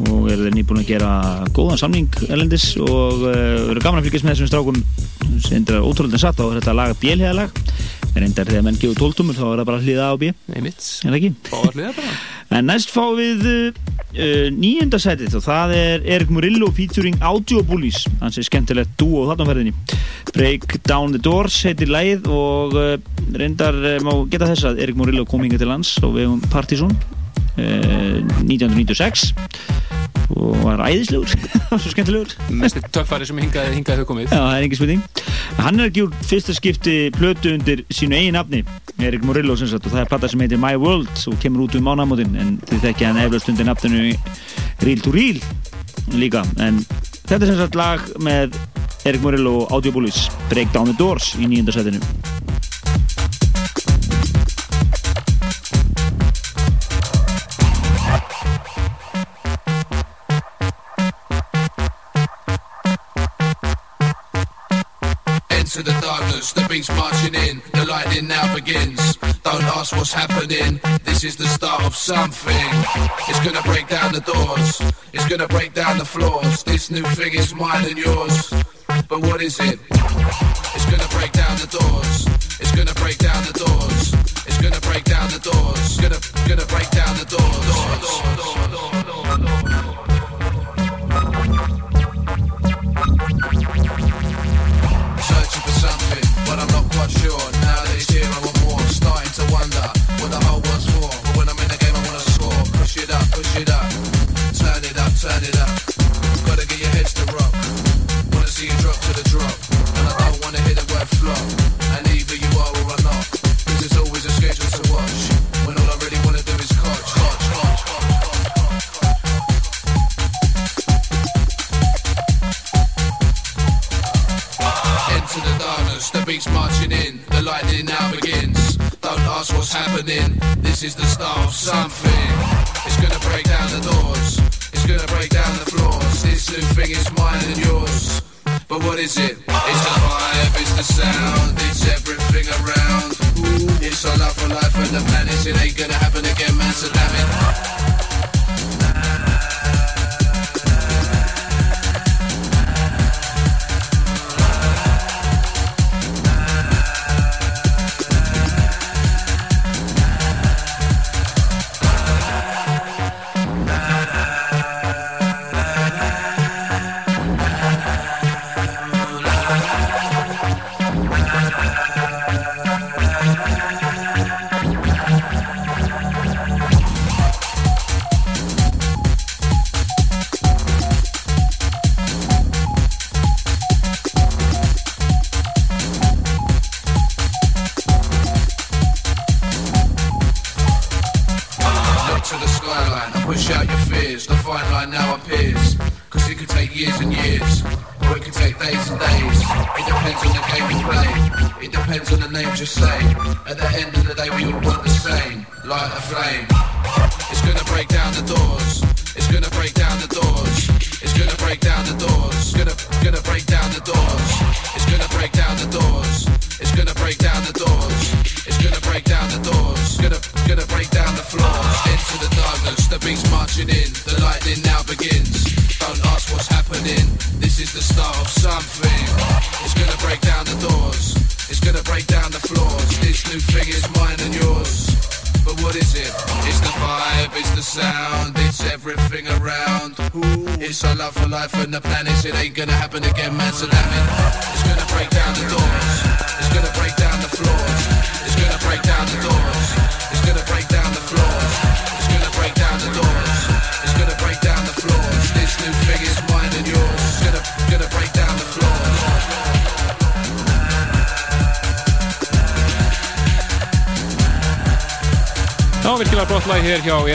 Og eru þeir nýbúin að gera góðan samning elendis og uh, eru gaman að fylgjast með þessum strákum. Sem er ótrúlega satt á þetta lag bjélhæðalag reyndar þegar menn gefur tóltumur þá er það bara hliða á B. Einmitt. er það ekki? En næst fáum við uh, nýjunda setið og það er Erik Murillo featuring Audio Bullies. Hans er skemmtilegt dúo þarna ferðinni Break Down the Doors heitir lægið og uh, reyndar uh, má geta þess að Erik Murillo kom hinga til lands og við um Partizón uh, 1996 og var æðislegur svo skemmtilegur Mest töffari sem hingaði, hingaði þau komið. Já, það er engin spurning. Hann er ekki úr fyrsta skipti plötu undir sínu eigin nafni, Erik Murillo sem sagt, og það er platta sem heitir My World og kemur út um mánamótin, en þið þekkja hann eflaust undir nafninu Real to Real líka, en þetta er sem sagt lag með Erik Murillo og Audio Bullies, Break Down the Doors í nýjunda setinu. Into the darkness, the beats marching in, the lightning now begins. Don't ask what's happening, this is the start of something. It's gonna break down the doors, it's gonna break down the floors. This new thing is mine and yours. But what is it? It's gonna break down the doors, it's gonna break down the doors, it's gonna break down the doors, it's gonna, gonna break down the doors. Searching for something, but I'm not quite sure. Now that it's here, I want more. Starting to wonder what the whole world's for. But when I'm in the game, I wanna score. Push it up, push it up. Turn it up, turn it up. See you drop to the drop. And I don't wanna hear the word flop. And either you are or I'm not. Cause there's always a schedule to watch. When all I really wanna do is coach, coach, the darkness, the beats marching in, the lightning now begins. Don't ask what's happening. This is the start of something. It's gonna break down the doors. It's gonna break down the floors. This new thing is mine and yours. But what is it? It's the vibe, it's the sound, it's everything around. It's our love for life and the planet. It ain't gonna happen again, man. So damn it.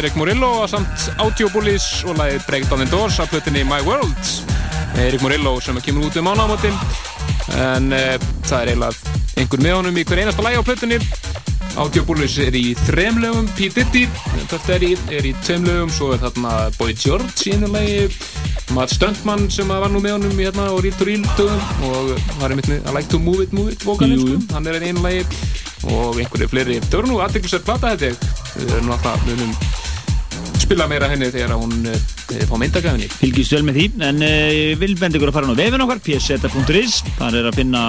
Erik Murillo samt Audio Bullies og lagið Break Down the Doors af plötunni My World. Erik Murillo sem kemur út um mánámótin en e, það er eiginlega einhver með honum í hver einasta lagi á plötunni. Audio Bullies er í þrem lögum, P. Diddy, þetta er í, er í tveim lögum, svo er þarna Boy George í einu lagi, Matt Stuntman sem var nú með honum í hérna og Real to Real dögum og var einmitt með I Like to Move It, Move It vokalinn, sko. hann er einu lagi og einhverju fleiri. Það voru nú aðdeklisverð plata þetta. Við erum alltaf, spila meira henni þegar hún uh, fá myndagafinni. Fylgist vel með því, en ég vil benda ykkur að fara á vefin okkar, pseta.is, þar er að finna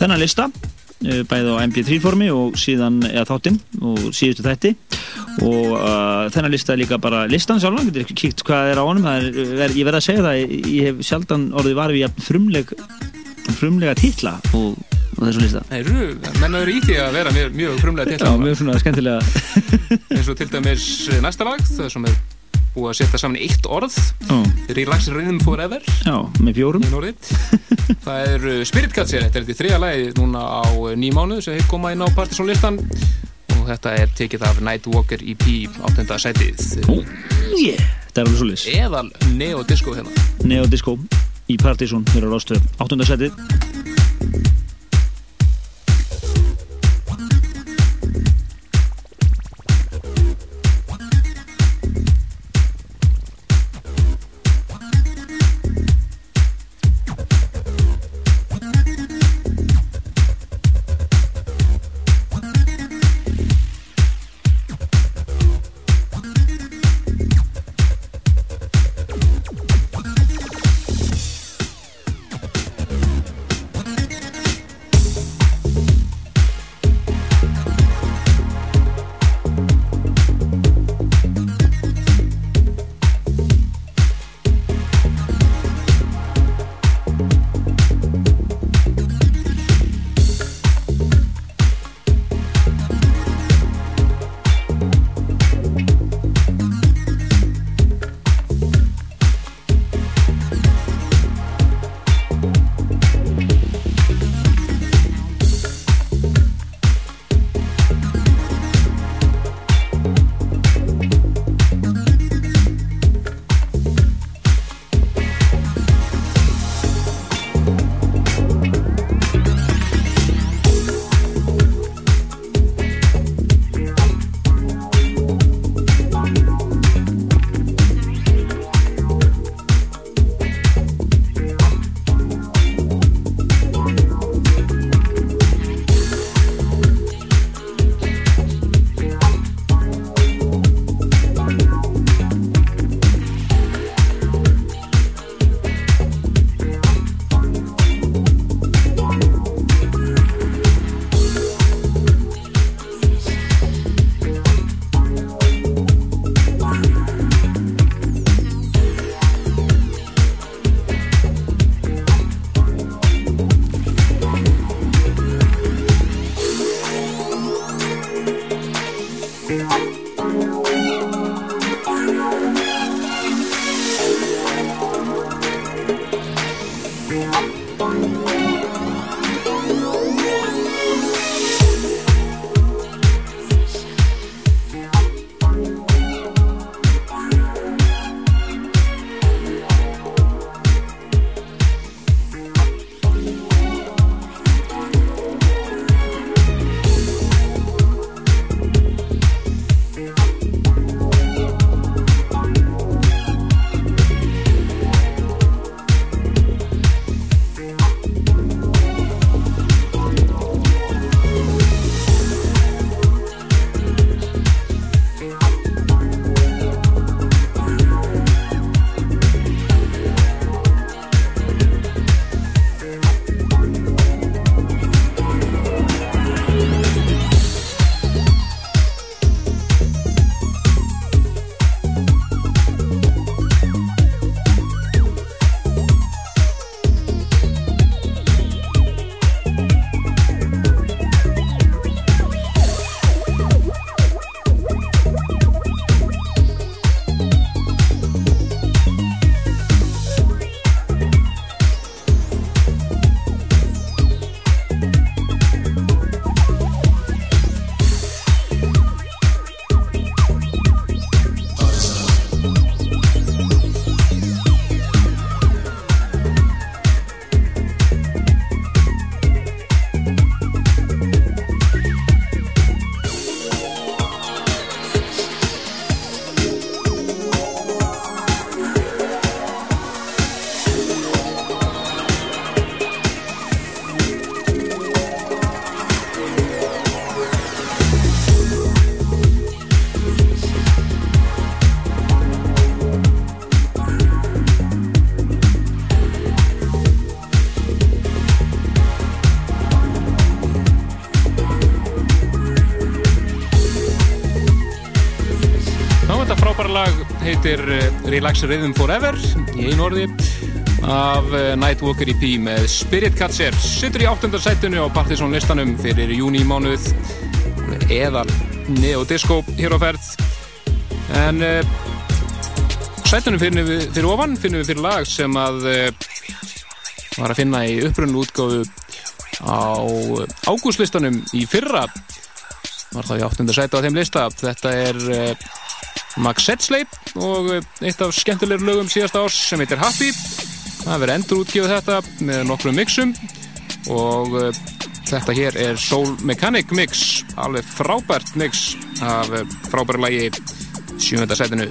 þennan lista, uh, bæði á mp3 formi og síðan, eða þáttinn og síðustu þætti. Og uh, þennan lista er líka bara listan sjálfan, getur ekki kíkt hvað er á honum, er, ég verð að segja það, ég, hef sjaldan orðið var við jafn frumleg, frumlega titla og, og þessu lista. Nei, eru, menn eru í því að vera mjög, mjög frumlega Já, til mjög svona skemmtilega eins og til dæmis eh, næsta lag það sem er búið að setja saman eitt orð Já. Relax Rhythm Forever Já, með fjórum það er Spirit hér, þetta er þetta þriða lagi núna á nýjum mánuð sem hefur komað inn á Partizón listan og þetta er tekið af Nightwalker EP 8. sætið Ó, yeah, þetta er alveg svo lis eðal Neo Disco hérna Neo Disco í Partizón fyrir á Rástöð 8. setið heitir eh, Relax Rhythm Forever í einu orði af eh, Nightwalker EP með Spirit Catcher sittur í áttundasættinu á Partizón listanum fyrir júni mánuð eðal neodisco hér á ferð. En uh, sættunum finnum við fyrir ofan finnum við fyrir lag sem að var að finna í upprunnu útgáfu á ágústlistanum í fyrra. Var það í áttundasættu á þeim lista. Þetta er Max Setsley og uh, eitt af skemmtilegur lögum síðasta árs sem heitir Happy. Það verður endur útgjöfu þetta með nokkrum mixum og uh, þetta hér er Soul Mechanic mix alveg frábært mix af uh, frábæra lagi sjönda sætinu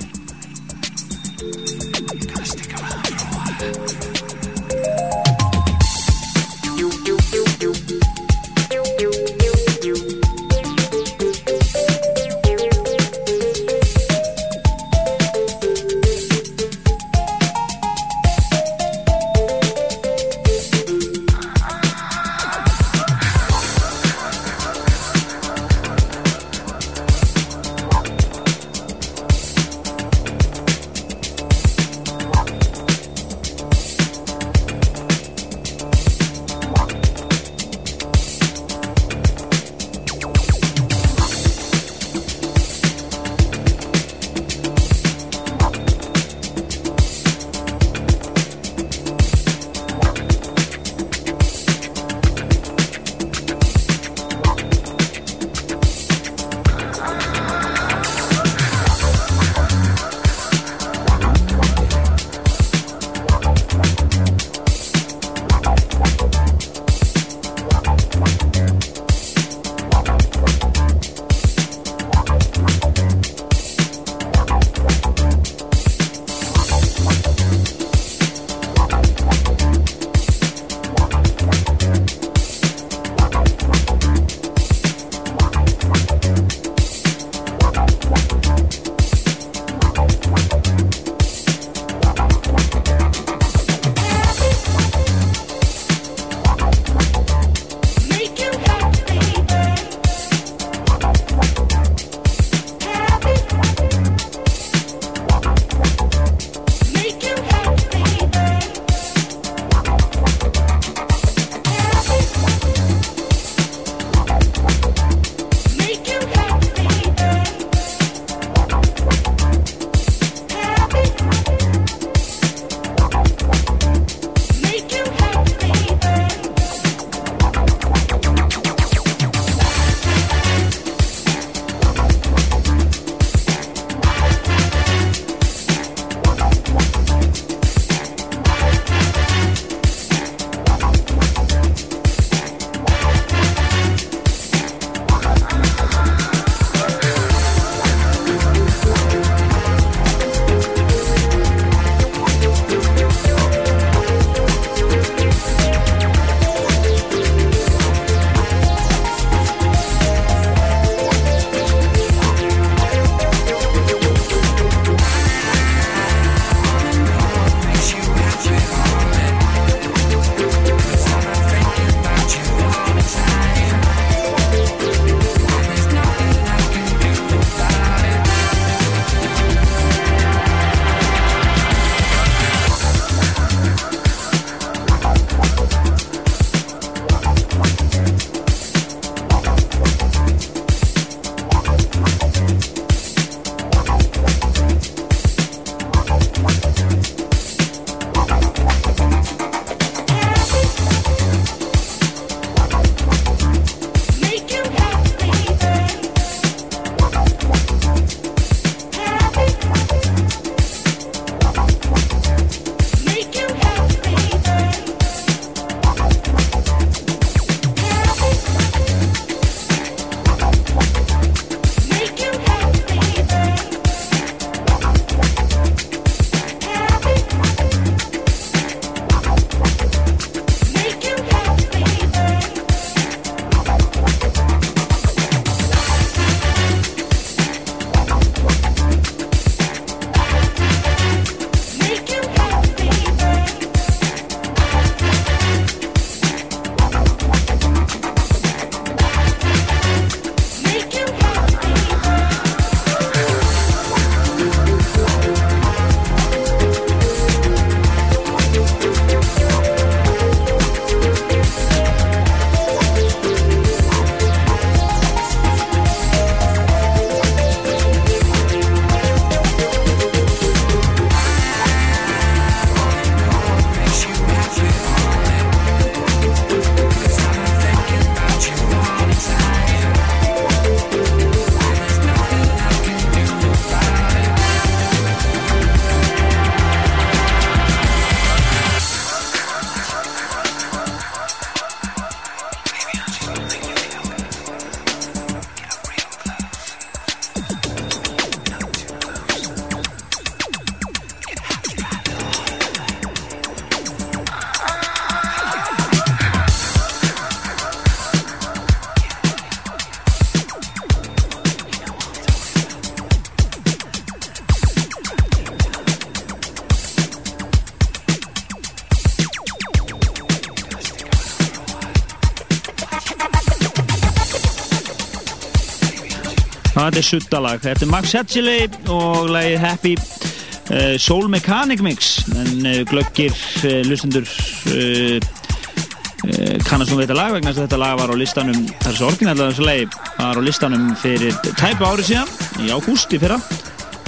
Það er suttalag. Þetta er Max Hetchiley og lagið Happy uh, Soul Mechanic Mix. En uh, glöggir uh, lustendur uh, uh, kannast nú við þetta lag vegna þess að þetta lag var á listanum, þessu orginallega þessu lagi, var á listanum fyrir tæpa ári síðan, í ágúst í fyrra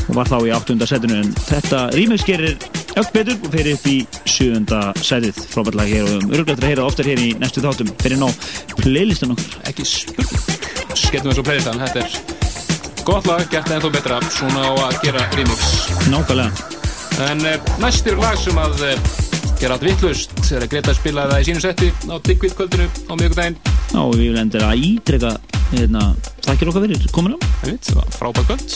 og var þá í áttunda setinu. En þetta remix gerir öll betur og fyrir upp í sjöunda setið frábært lag hér og um öruglega heyra það oftar hér í næstu þáttum. Fyrir ná playlistan okkur Ekki spurning. Skellum þessu playlistan, þetta er gott lag, gert ennþá betra svona á að gera remix. Nákvæmlega. En uh, næst er lag sem að uh, gera allt vittlust þegar Greta spilaði það í sínu setti á Diggvit kvöldinu á miðugdægin Já, við vil endur að ítreka hérna, þakkir okkar fyrir komin á Það var frábært kvöld.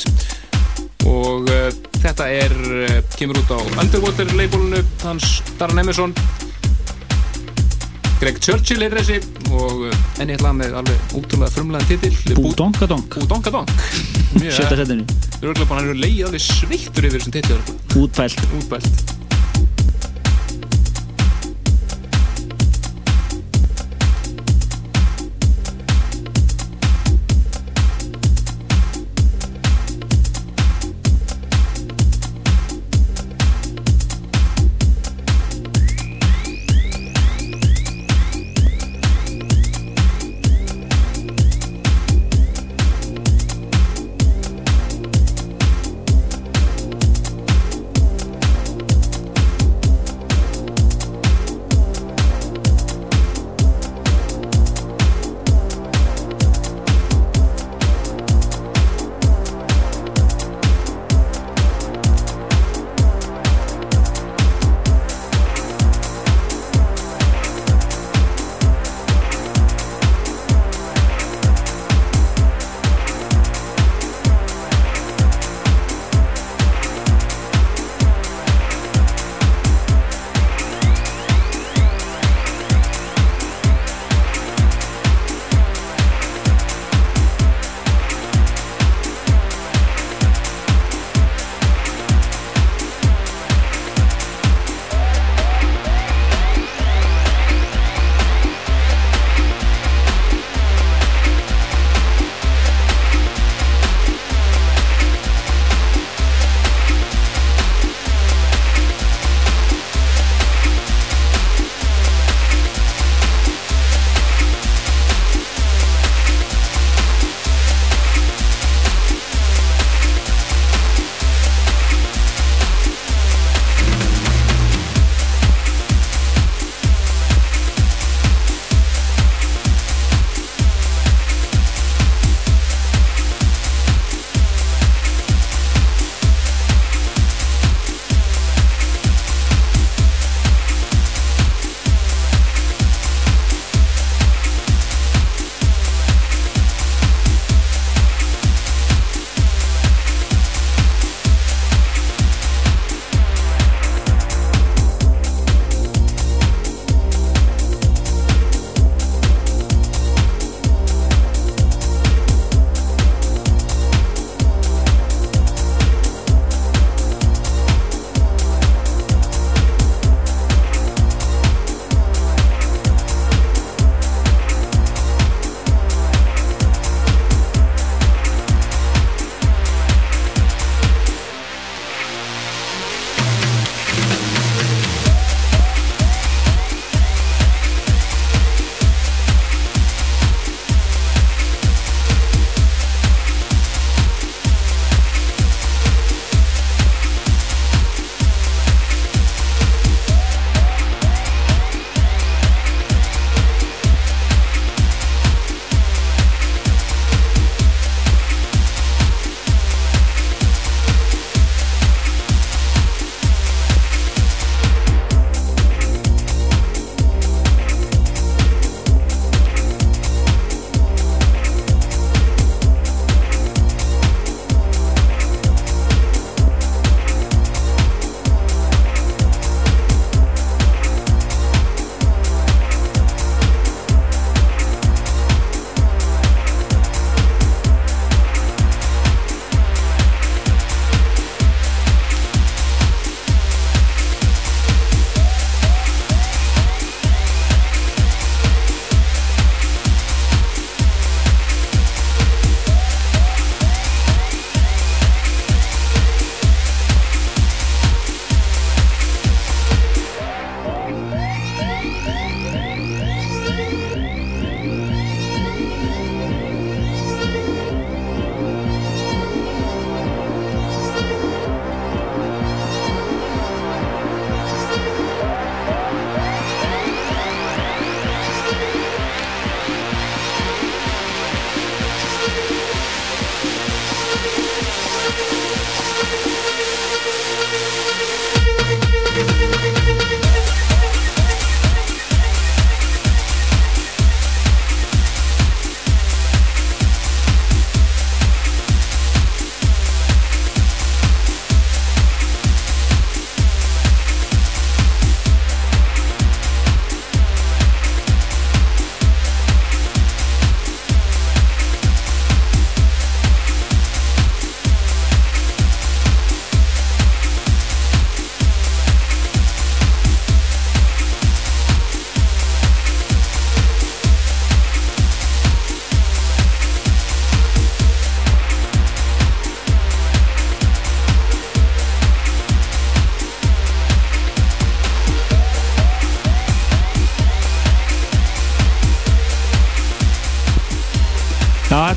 Og uh, þetta er uh, kemur út á Underwater labelinu hans Darren Emerson. Greg Churchill er þessi og uh, enni lag með alveg útrúlega frumlegan titill Búdonkadonk Búdonkadonk Sjötta setinu Röglega bara hann er leið alveg sveittur yfir þessum titill Útpælt. Útpælt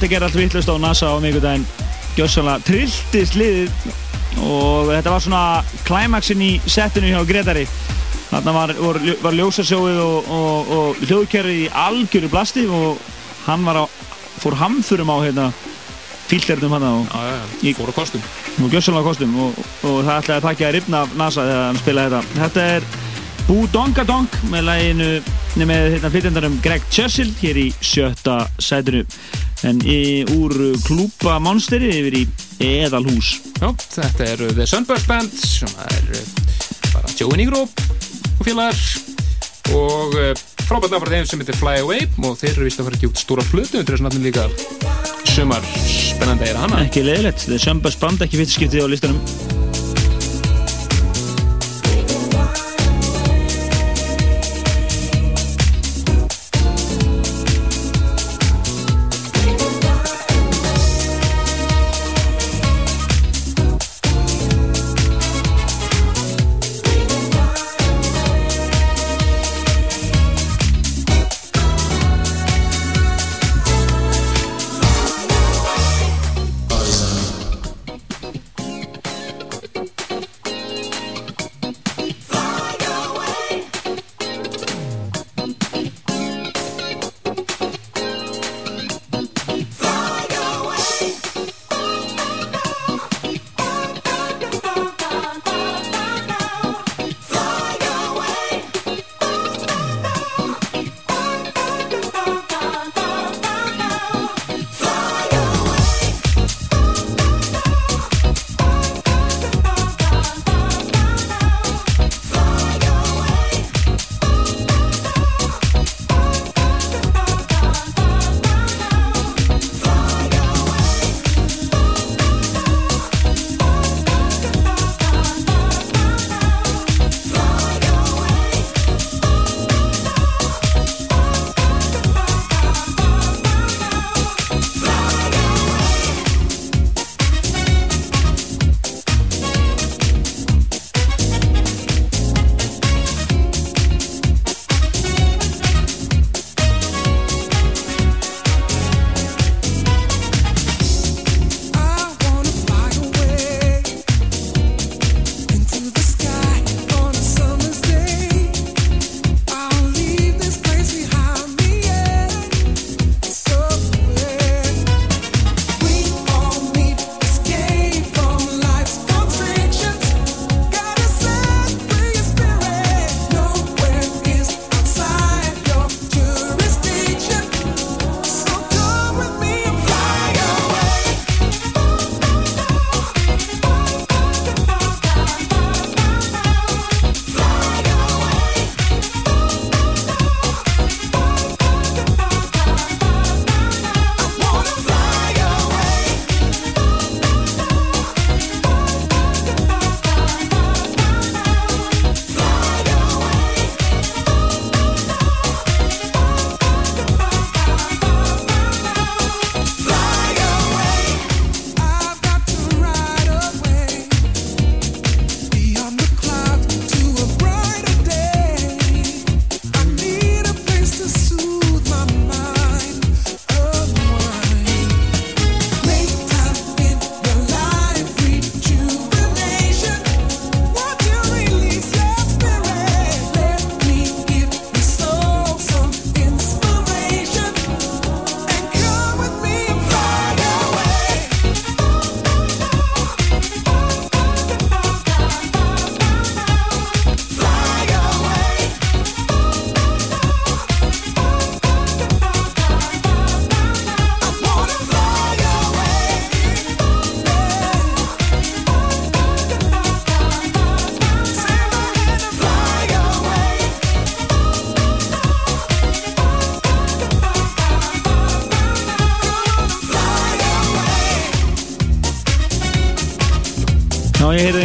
þetta gerði allt vittlust á NASA á mikudaginn gjössanlega trilltist liðið og þetta var svona klæmaksinn í settinu hjá Gretari þarna var, var, var ljósasjóið og, og, og hljóðkerfið í algjöru blasti og hann var á, fór hamþurum á hérna fílternum hann og, já, já, já. fór á kostum. Og gjössanlega kostum og, og það ætlaði að takja að rifna af NASA þegar hann spilaði þetta. Þetta er Bú Donga Dong með læginu með hérna flytjandarum Greg Churchill hér í sjötta sætinu en í, úr klúpa Monsteri yfir í Eðalhús. Já, þetta er The Sunburst Band sem er eh, bara Joey Negro og félagar. Og uh, frábært frá þeim sem heitir Fly Away og þeir eru vist að fara ekki út stóra flutu undir þessu nafnum líka. Sumar spennandi er hana ekki leiðilegt, The Sunburst Band ekki fyrst skiptið á listanum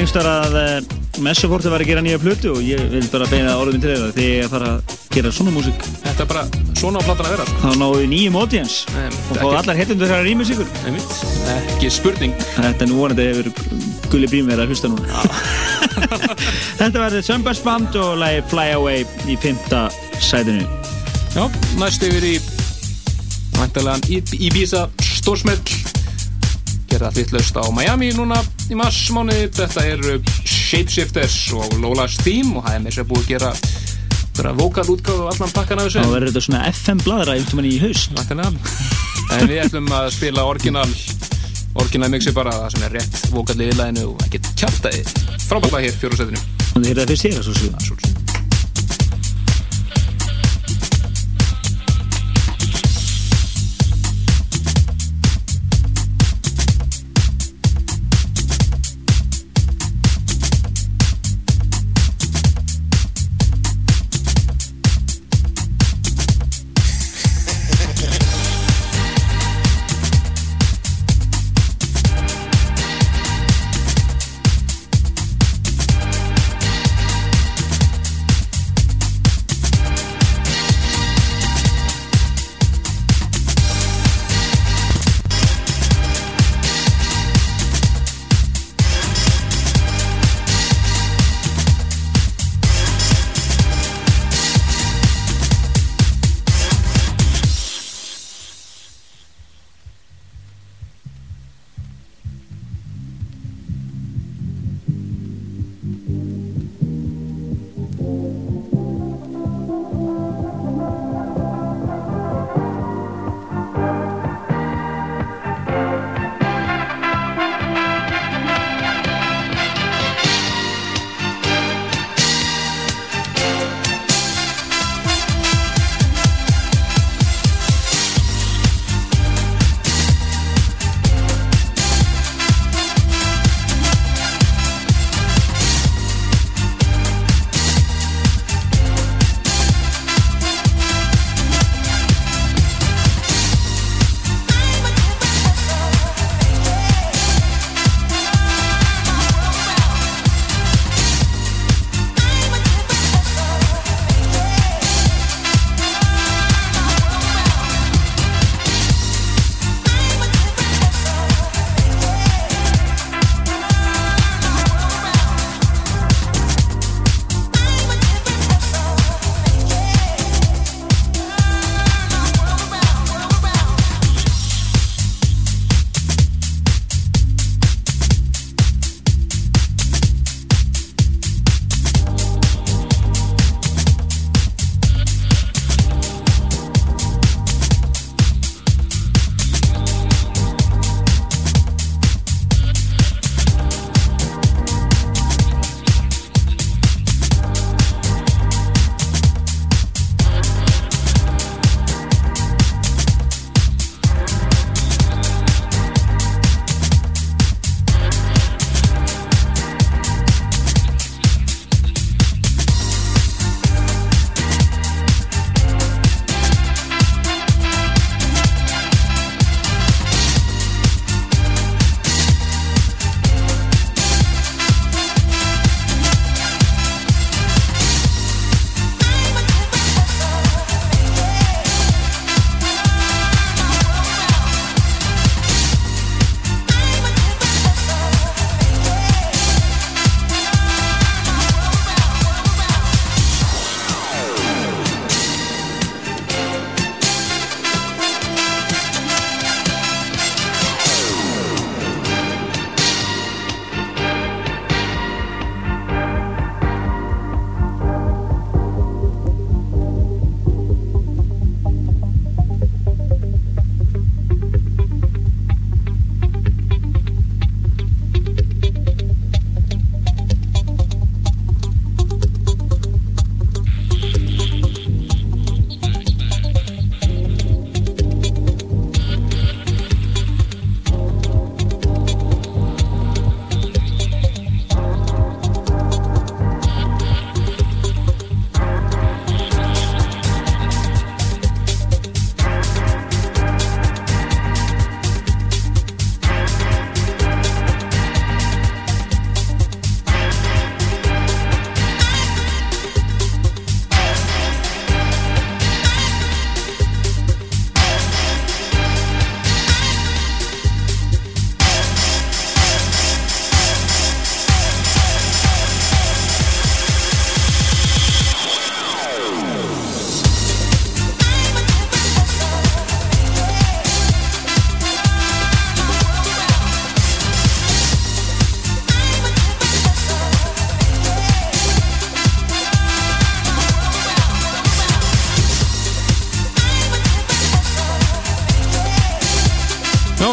Einhverstar að uh, Messuporti var að gera nýja plötu og ég vil bara beina orðum til þeirra þegar ég að fara að gera svona músík. Þetta er bara svona á platan að vera sko. þá náðu við nýjum audience og fá allar heitundur þeirra rýmis ykkur. Ekki spurning. Þetta er nú vonandi hefur Gulli Brím verið að hlusta núna. Þetta verður Sunburst Band og lagi Fly Away í fymta sætinu. Já, næst yfir í Væntalega Ibiza stórsmell. Gerða hlutlaust á Miami núna í mars mánuði þetta eru Shapeshifters og Lola's Theme og það er mér sem búið að gera vera vokal útgáðu og allan pakkan af þessu. Þá verður þetta svona FM bladra einhvern veginn í haust. En við ætlum að spila orginal orginal mixi bara það sem er rétt vokal í viðlæðinu og ekkert kjáftæði frábært lag hér fjórastættinu og þið er það fyrst hér að svo svo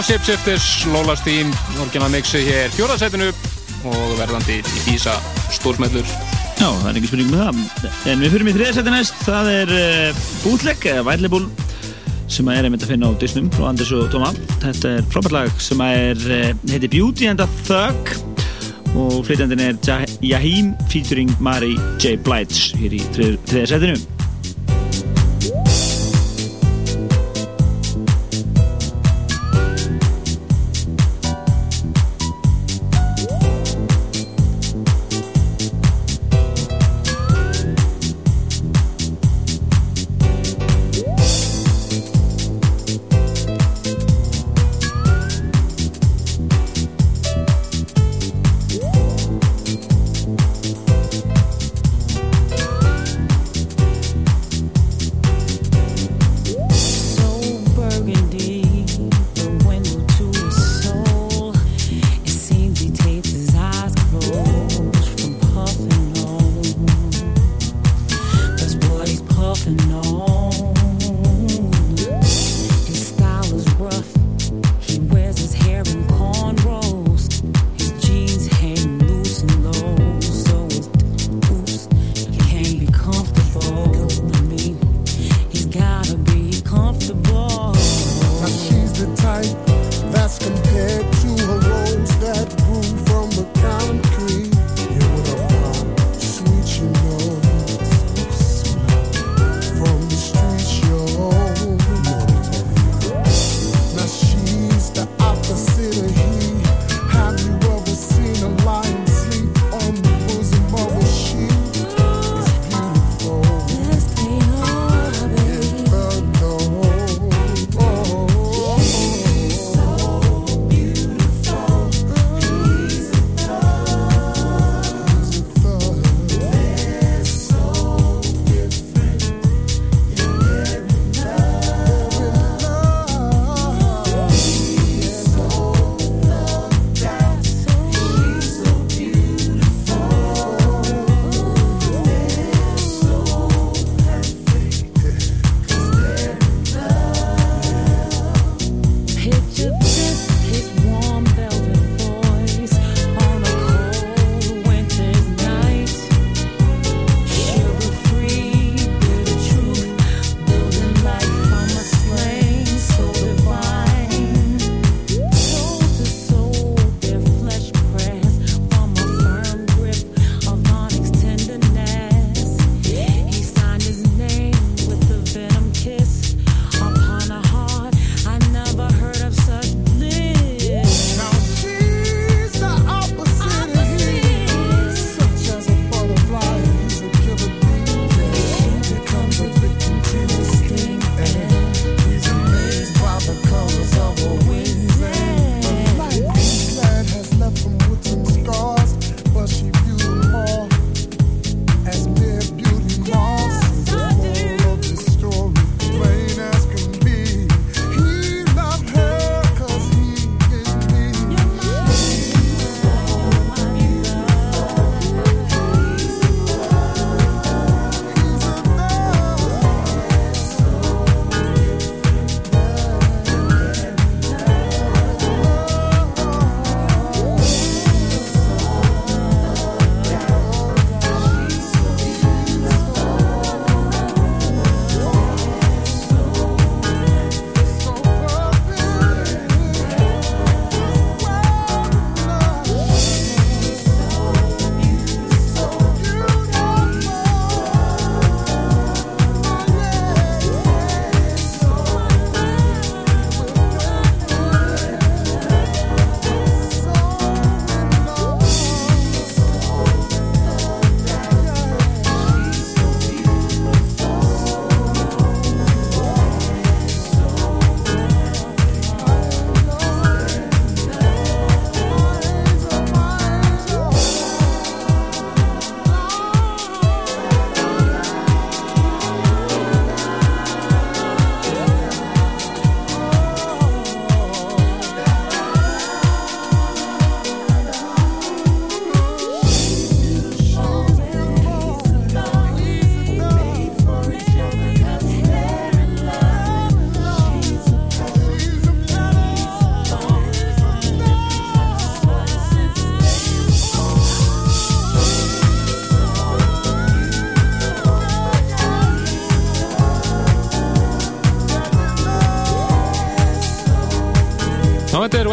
Shapeshifters, Lola Steam, orginal mixi hér fjóraðsætinu og verðandi í Ísa stórsmellur. Já, það er ekki spurning með það. En við fyrir í þriðarsæti næst, það er uh, Bootleg, eða Vætlebúl, sem er einmitt að finna á Disnum frá Anders og Tóma. Þetta er frábært lag sem er, uh, heitir Beauty and a Thug og flytjandinn er Ja- Jaheim featuring Mary J. Blige hér í þriðarsætinu.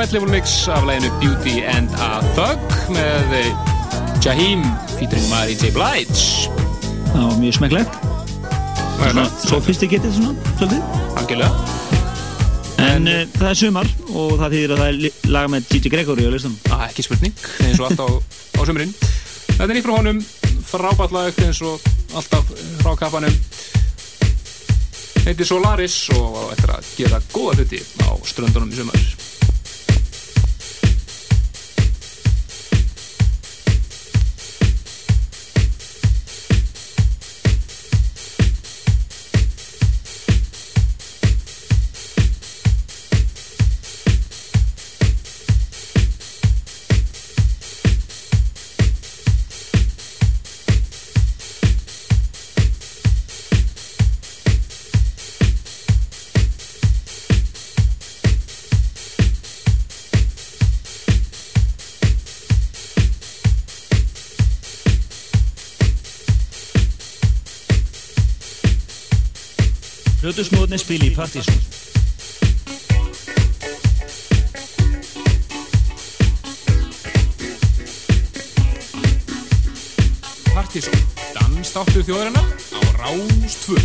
Wet Level Mix af læginu Beauty and a Thug með eh, Jaheim featuring Mary J. Blige. Það var mjög smekklegt. Svona sophisticated svona, svolítið. Algjörlega. En uh, það er sumar og það þýðir að það er li- lag með Gigi Gregory á listan. Ah, ekki spurning, eins og alltaf á, á sumrin. Þetta er nýtt frá honum, frábært lag eins og alltaf frá kappanum. Heitir Solaris og á eftir að gera góða hluti á ströndunum í sumar. Plötusmóðni spili í Partizón. Partizón, dansstáttu þjóðarinnar á Rástvö.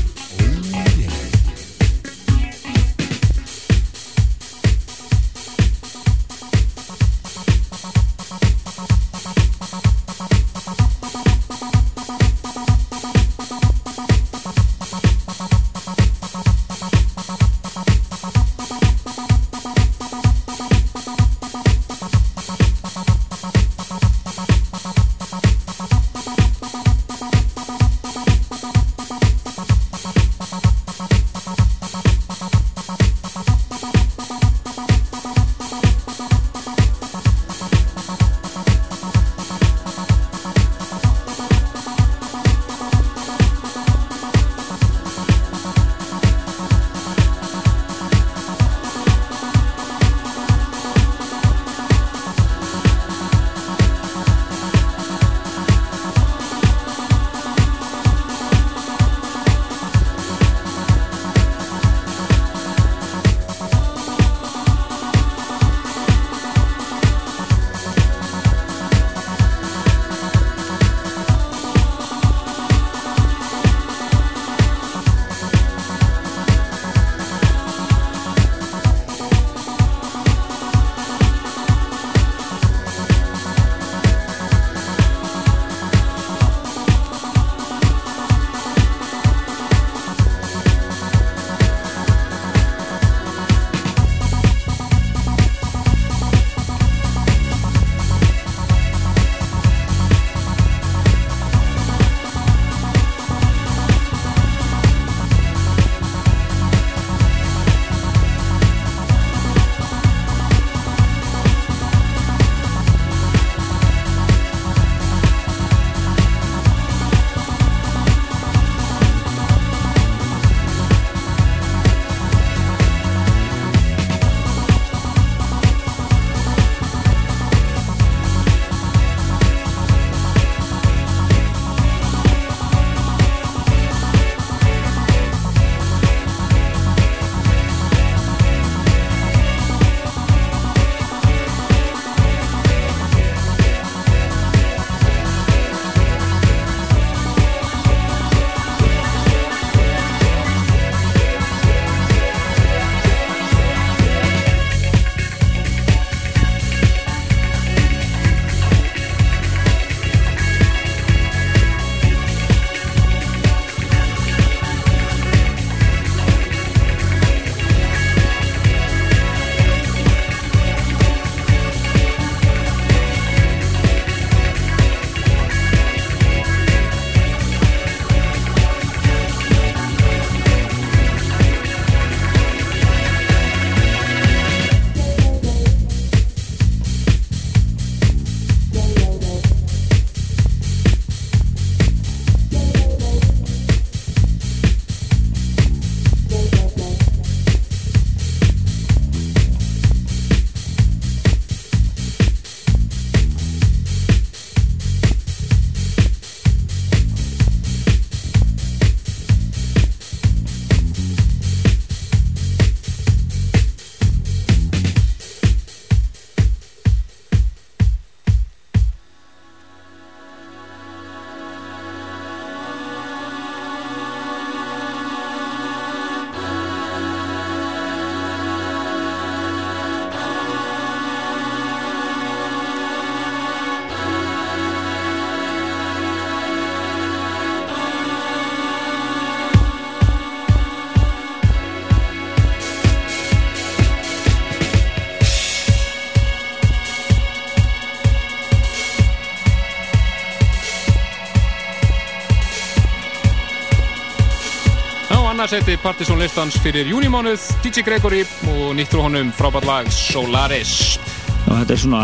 Seti Partizón listans fyrir júnimánuð DJ Gregory og nýtt frá honum frábært lag Solaris. Og þetta er svona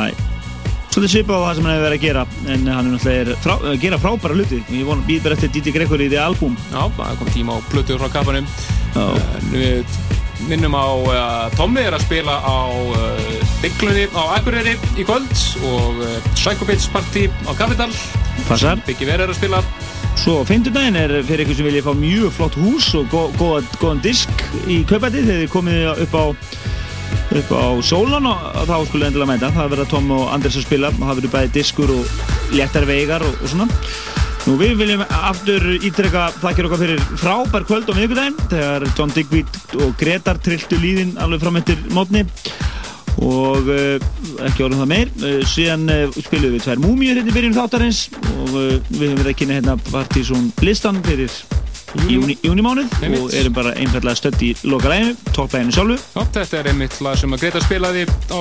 svolítið svipað á það sem hann hefur verið að gera en hann er náttúrulega frá, að gera frábæra hluti. Og ég vona býð bara eftir Didi Gregory í því albúm. Já, það kom tíma á plötu frá kapanum Við minnum á að Tommi er að spila á uh, Bygglunni á Akureyri í kvöld og uh, Psychobits Party á Capital Passar. Byggi Verður er að spila Svo fimmtudaginn er fyrir ykkur sem vilja fá mjög flott hús og gó, góða, góðan disk í kaupæti þegar þið komið upp á upp á Sólan og þá skulle endilega mæta. Það verða Tom og Anders að spila. Það verður bæði diskur og léttar veigar og, og svona. Nú við viljum aftur ítreka þakkir okkar fyrir frábær kvöld á miðugudaginn þegar John Digweed og Gretar trilltu líðin alveg fram eftir mótni og uh, ekki orðum það meir. Uh, síðan uh, spilum við tvær múmíur hérna í byrjun þáttarins. Og við höfum verið að kynna hérna Partizón listan fyrir júni, júnimánuð Einmitt. og erum bara einfallega stödd í lokalæginu, topplæginu sjálfu. Já, þetta er einmitt lag sem að Greta spilaði á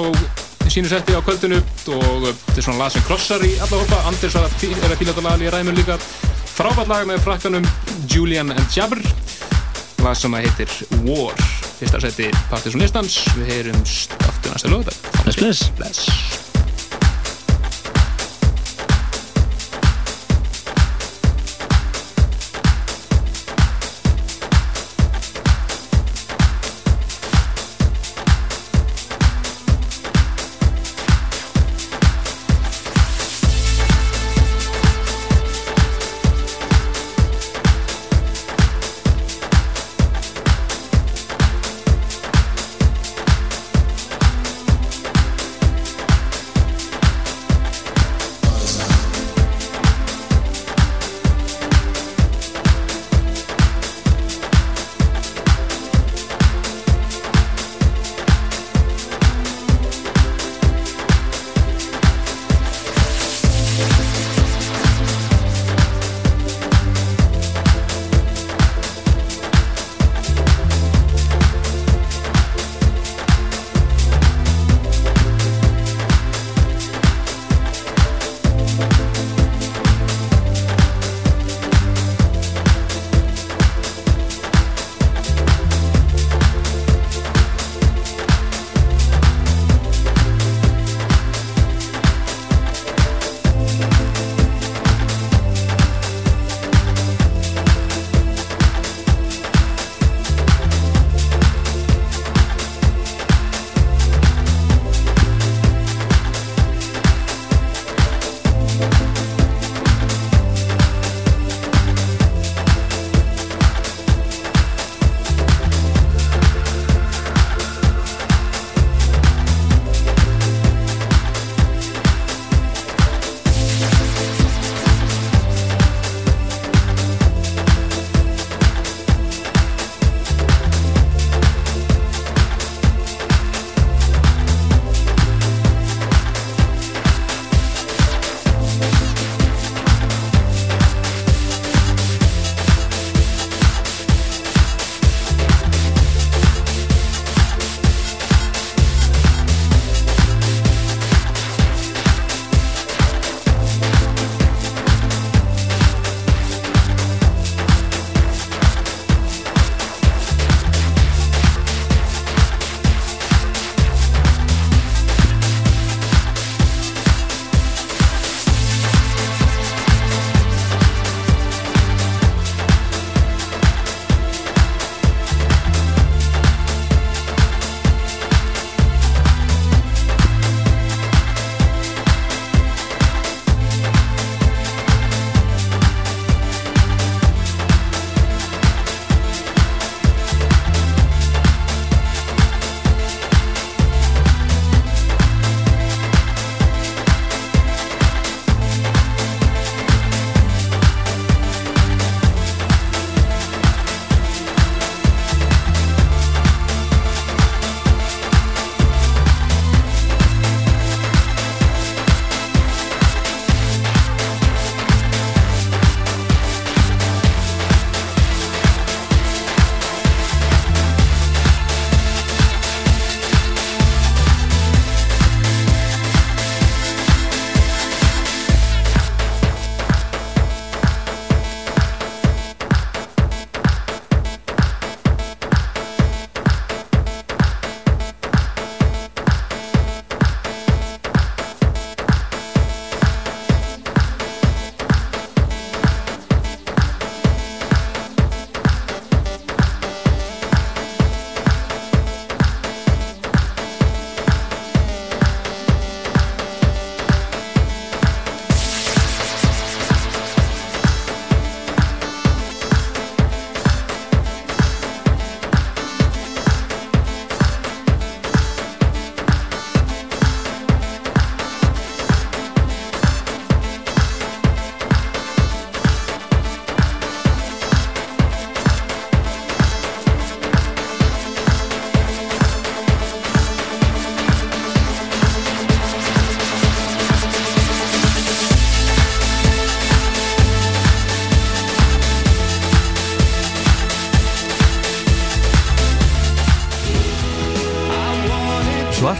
sínu setti á kvöldinu. Og þetta er svona lag sem krossar í alla hópa. Anders er að fíla þetta lag í ræmun líka. Frábært lag með frakkanum Julian and Jabber lag sem að heitir War. Fyrsta seti Partizón listans við heyrum aftur næsta lögdag Bless, bless.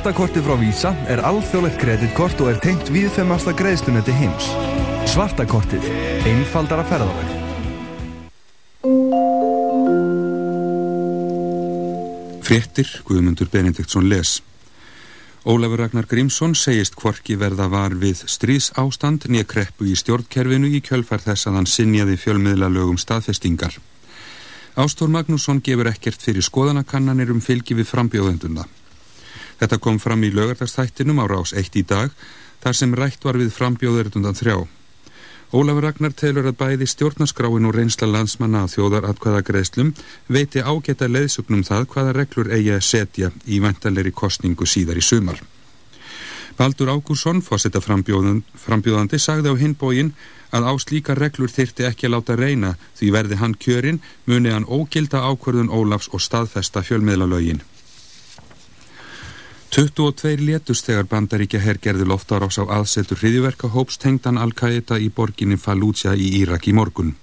Svartakortið frá Visa er alþjóðlegt kreditkort og er tengt viðfemasta greiðslunetti heims. Svartakortið. Einfaldara ferðalag. Fréttir Guðmundur Benediktsson les. Ólafur Ragnar Grímsson segist hvorki verða var við stríðs ástand nýja kreppu í stjórnkerfinu í kjölfar þess að hann sinjaði fjölmiðla lögum staðfestingar. Ástór Magnússon gefur ekkert fyrir skoðanakannanir um fylgi við frambjóðenduna. Þetta kom fram í lögardagsþættinum á rás 1 í dag þar sem rætt var við frambjóðendundan þrjá. Ólafur Ragnar telur að bæði stjórnaskráin og reynsla landsmanna að þjóðar atkvæða greiðslum veiti ágæta leiðsugnum það hvaða reglur eigi að setja í vantanleiri kostningu síðar í sumar. Baldur Ágúrsson, fósetta frambjóðandi, sagði á hinbógin að á slíka reglur þyrti ekki að láta reyna því verði hann kjörinn muni hann ógilda ákvörðun Ólafs og staðfesta fjölmiðlalögin. 22 létust þegar bandaríkja hergerði loftarás á aðsetur hriðiverka hóps tengdan Al-Qaeda í borginni Fallujah í Írak í morgun.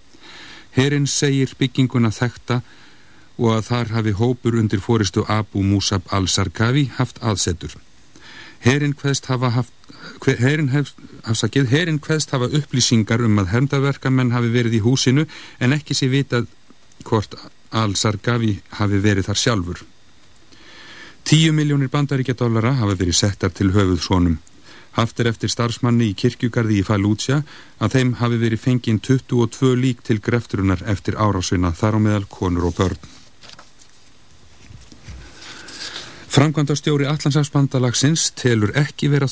Herinn segir bygginguna þekta og að þar hafi hópur undir fóristu Abu Musab al-Sarkavi haft aðsetur. Herinn hveðst hafa haft Herin, hef, afsakið, herin hveðst hafa upplýsingar um að hermdaverkamenn hafi verið í húsinu en ekki sé vitað hvort al-Sargavi hafi verið þar sjálfur. Tíu miljónir bandaríkjadólara hafa verið settar til höfuð svonum. Haft er eftir starfsmanni í kirkjugarði í Fallútsja að þeim hafi verið fenginn 22 lík til greftrunar eftir árásina þar á meðal konur og börn. Framkvæmdastjóri Allandsafsbandalagsins telur ekki vera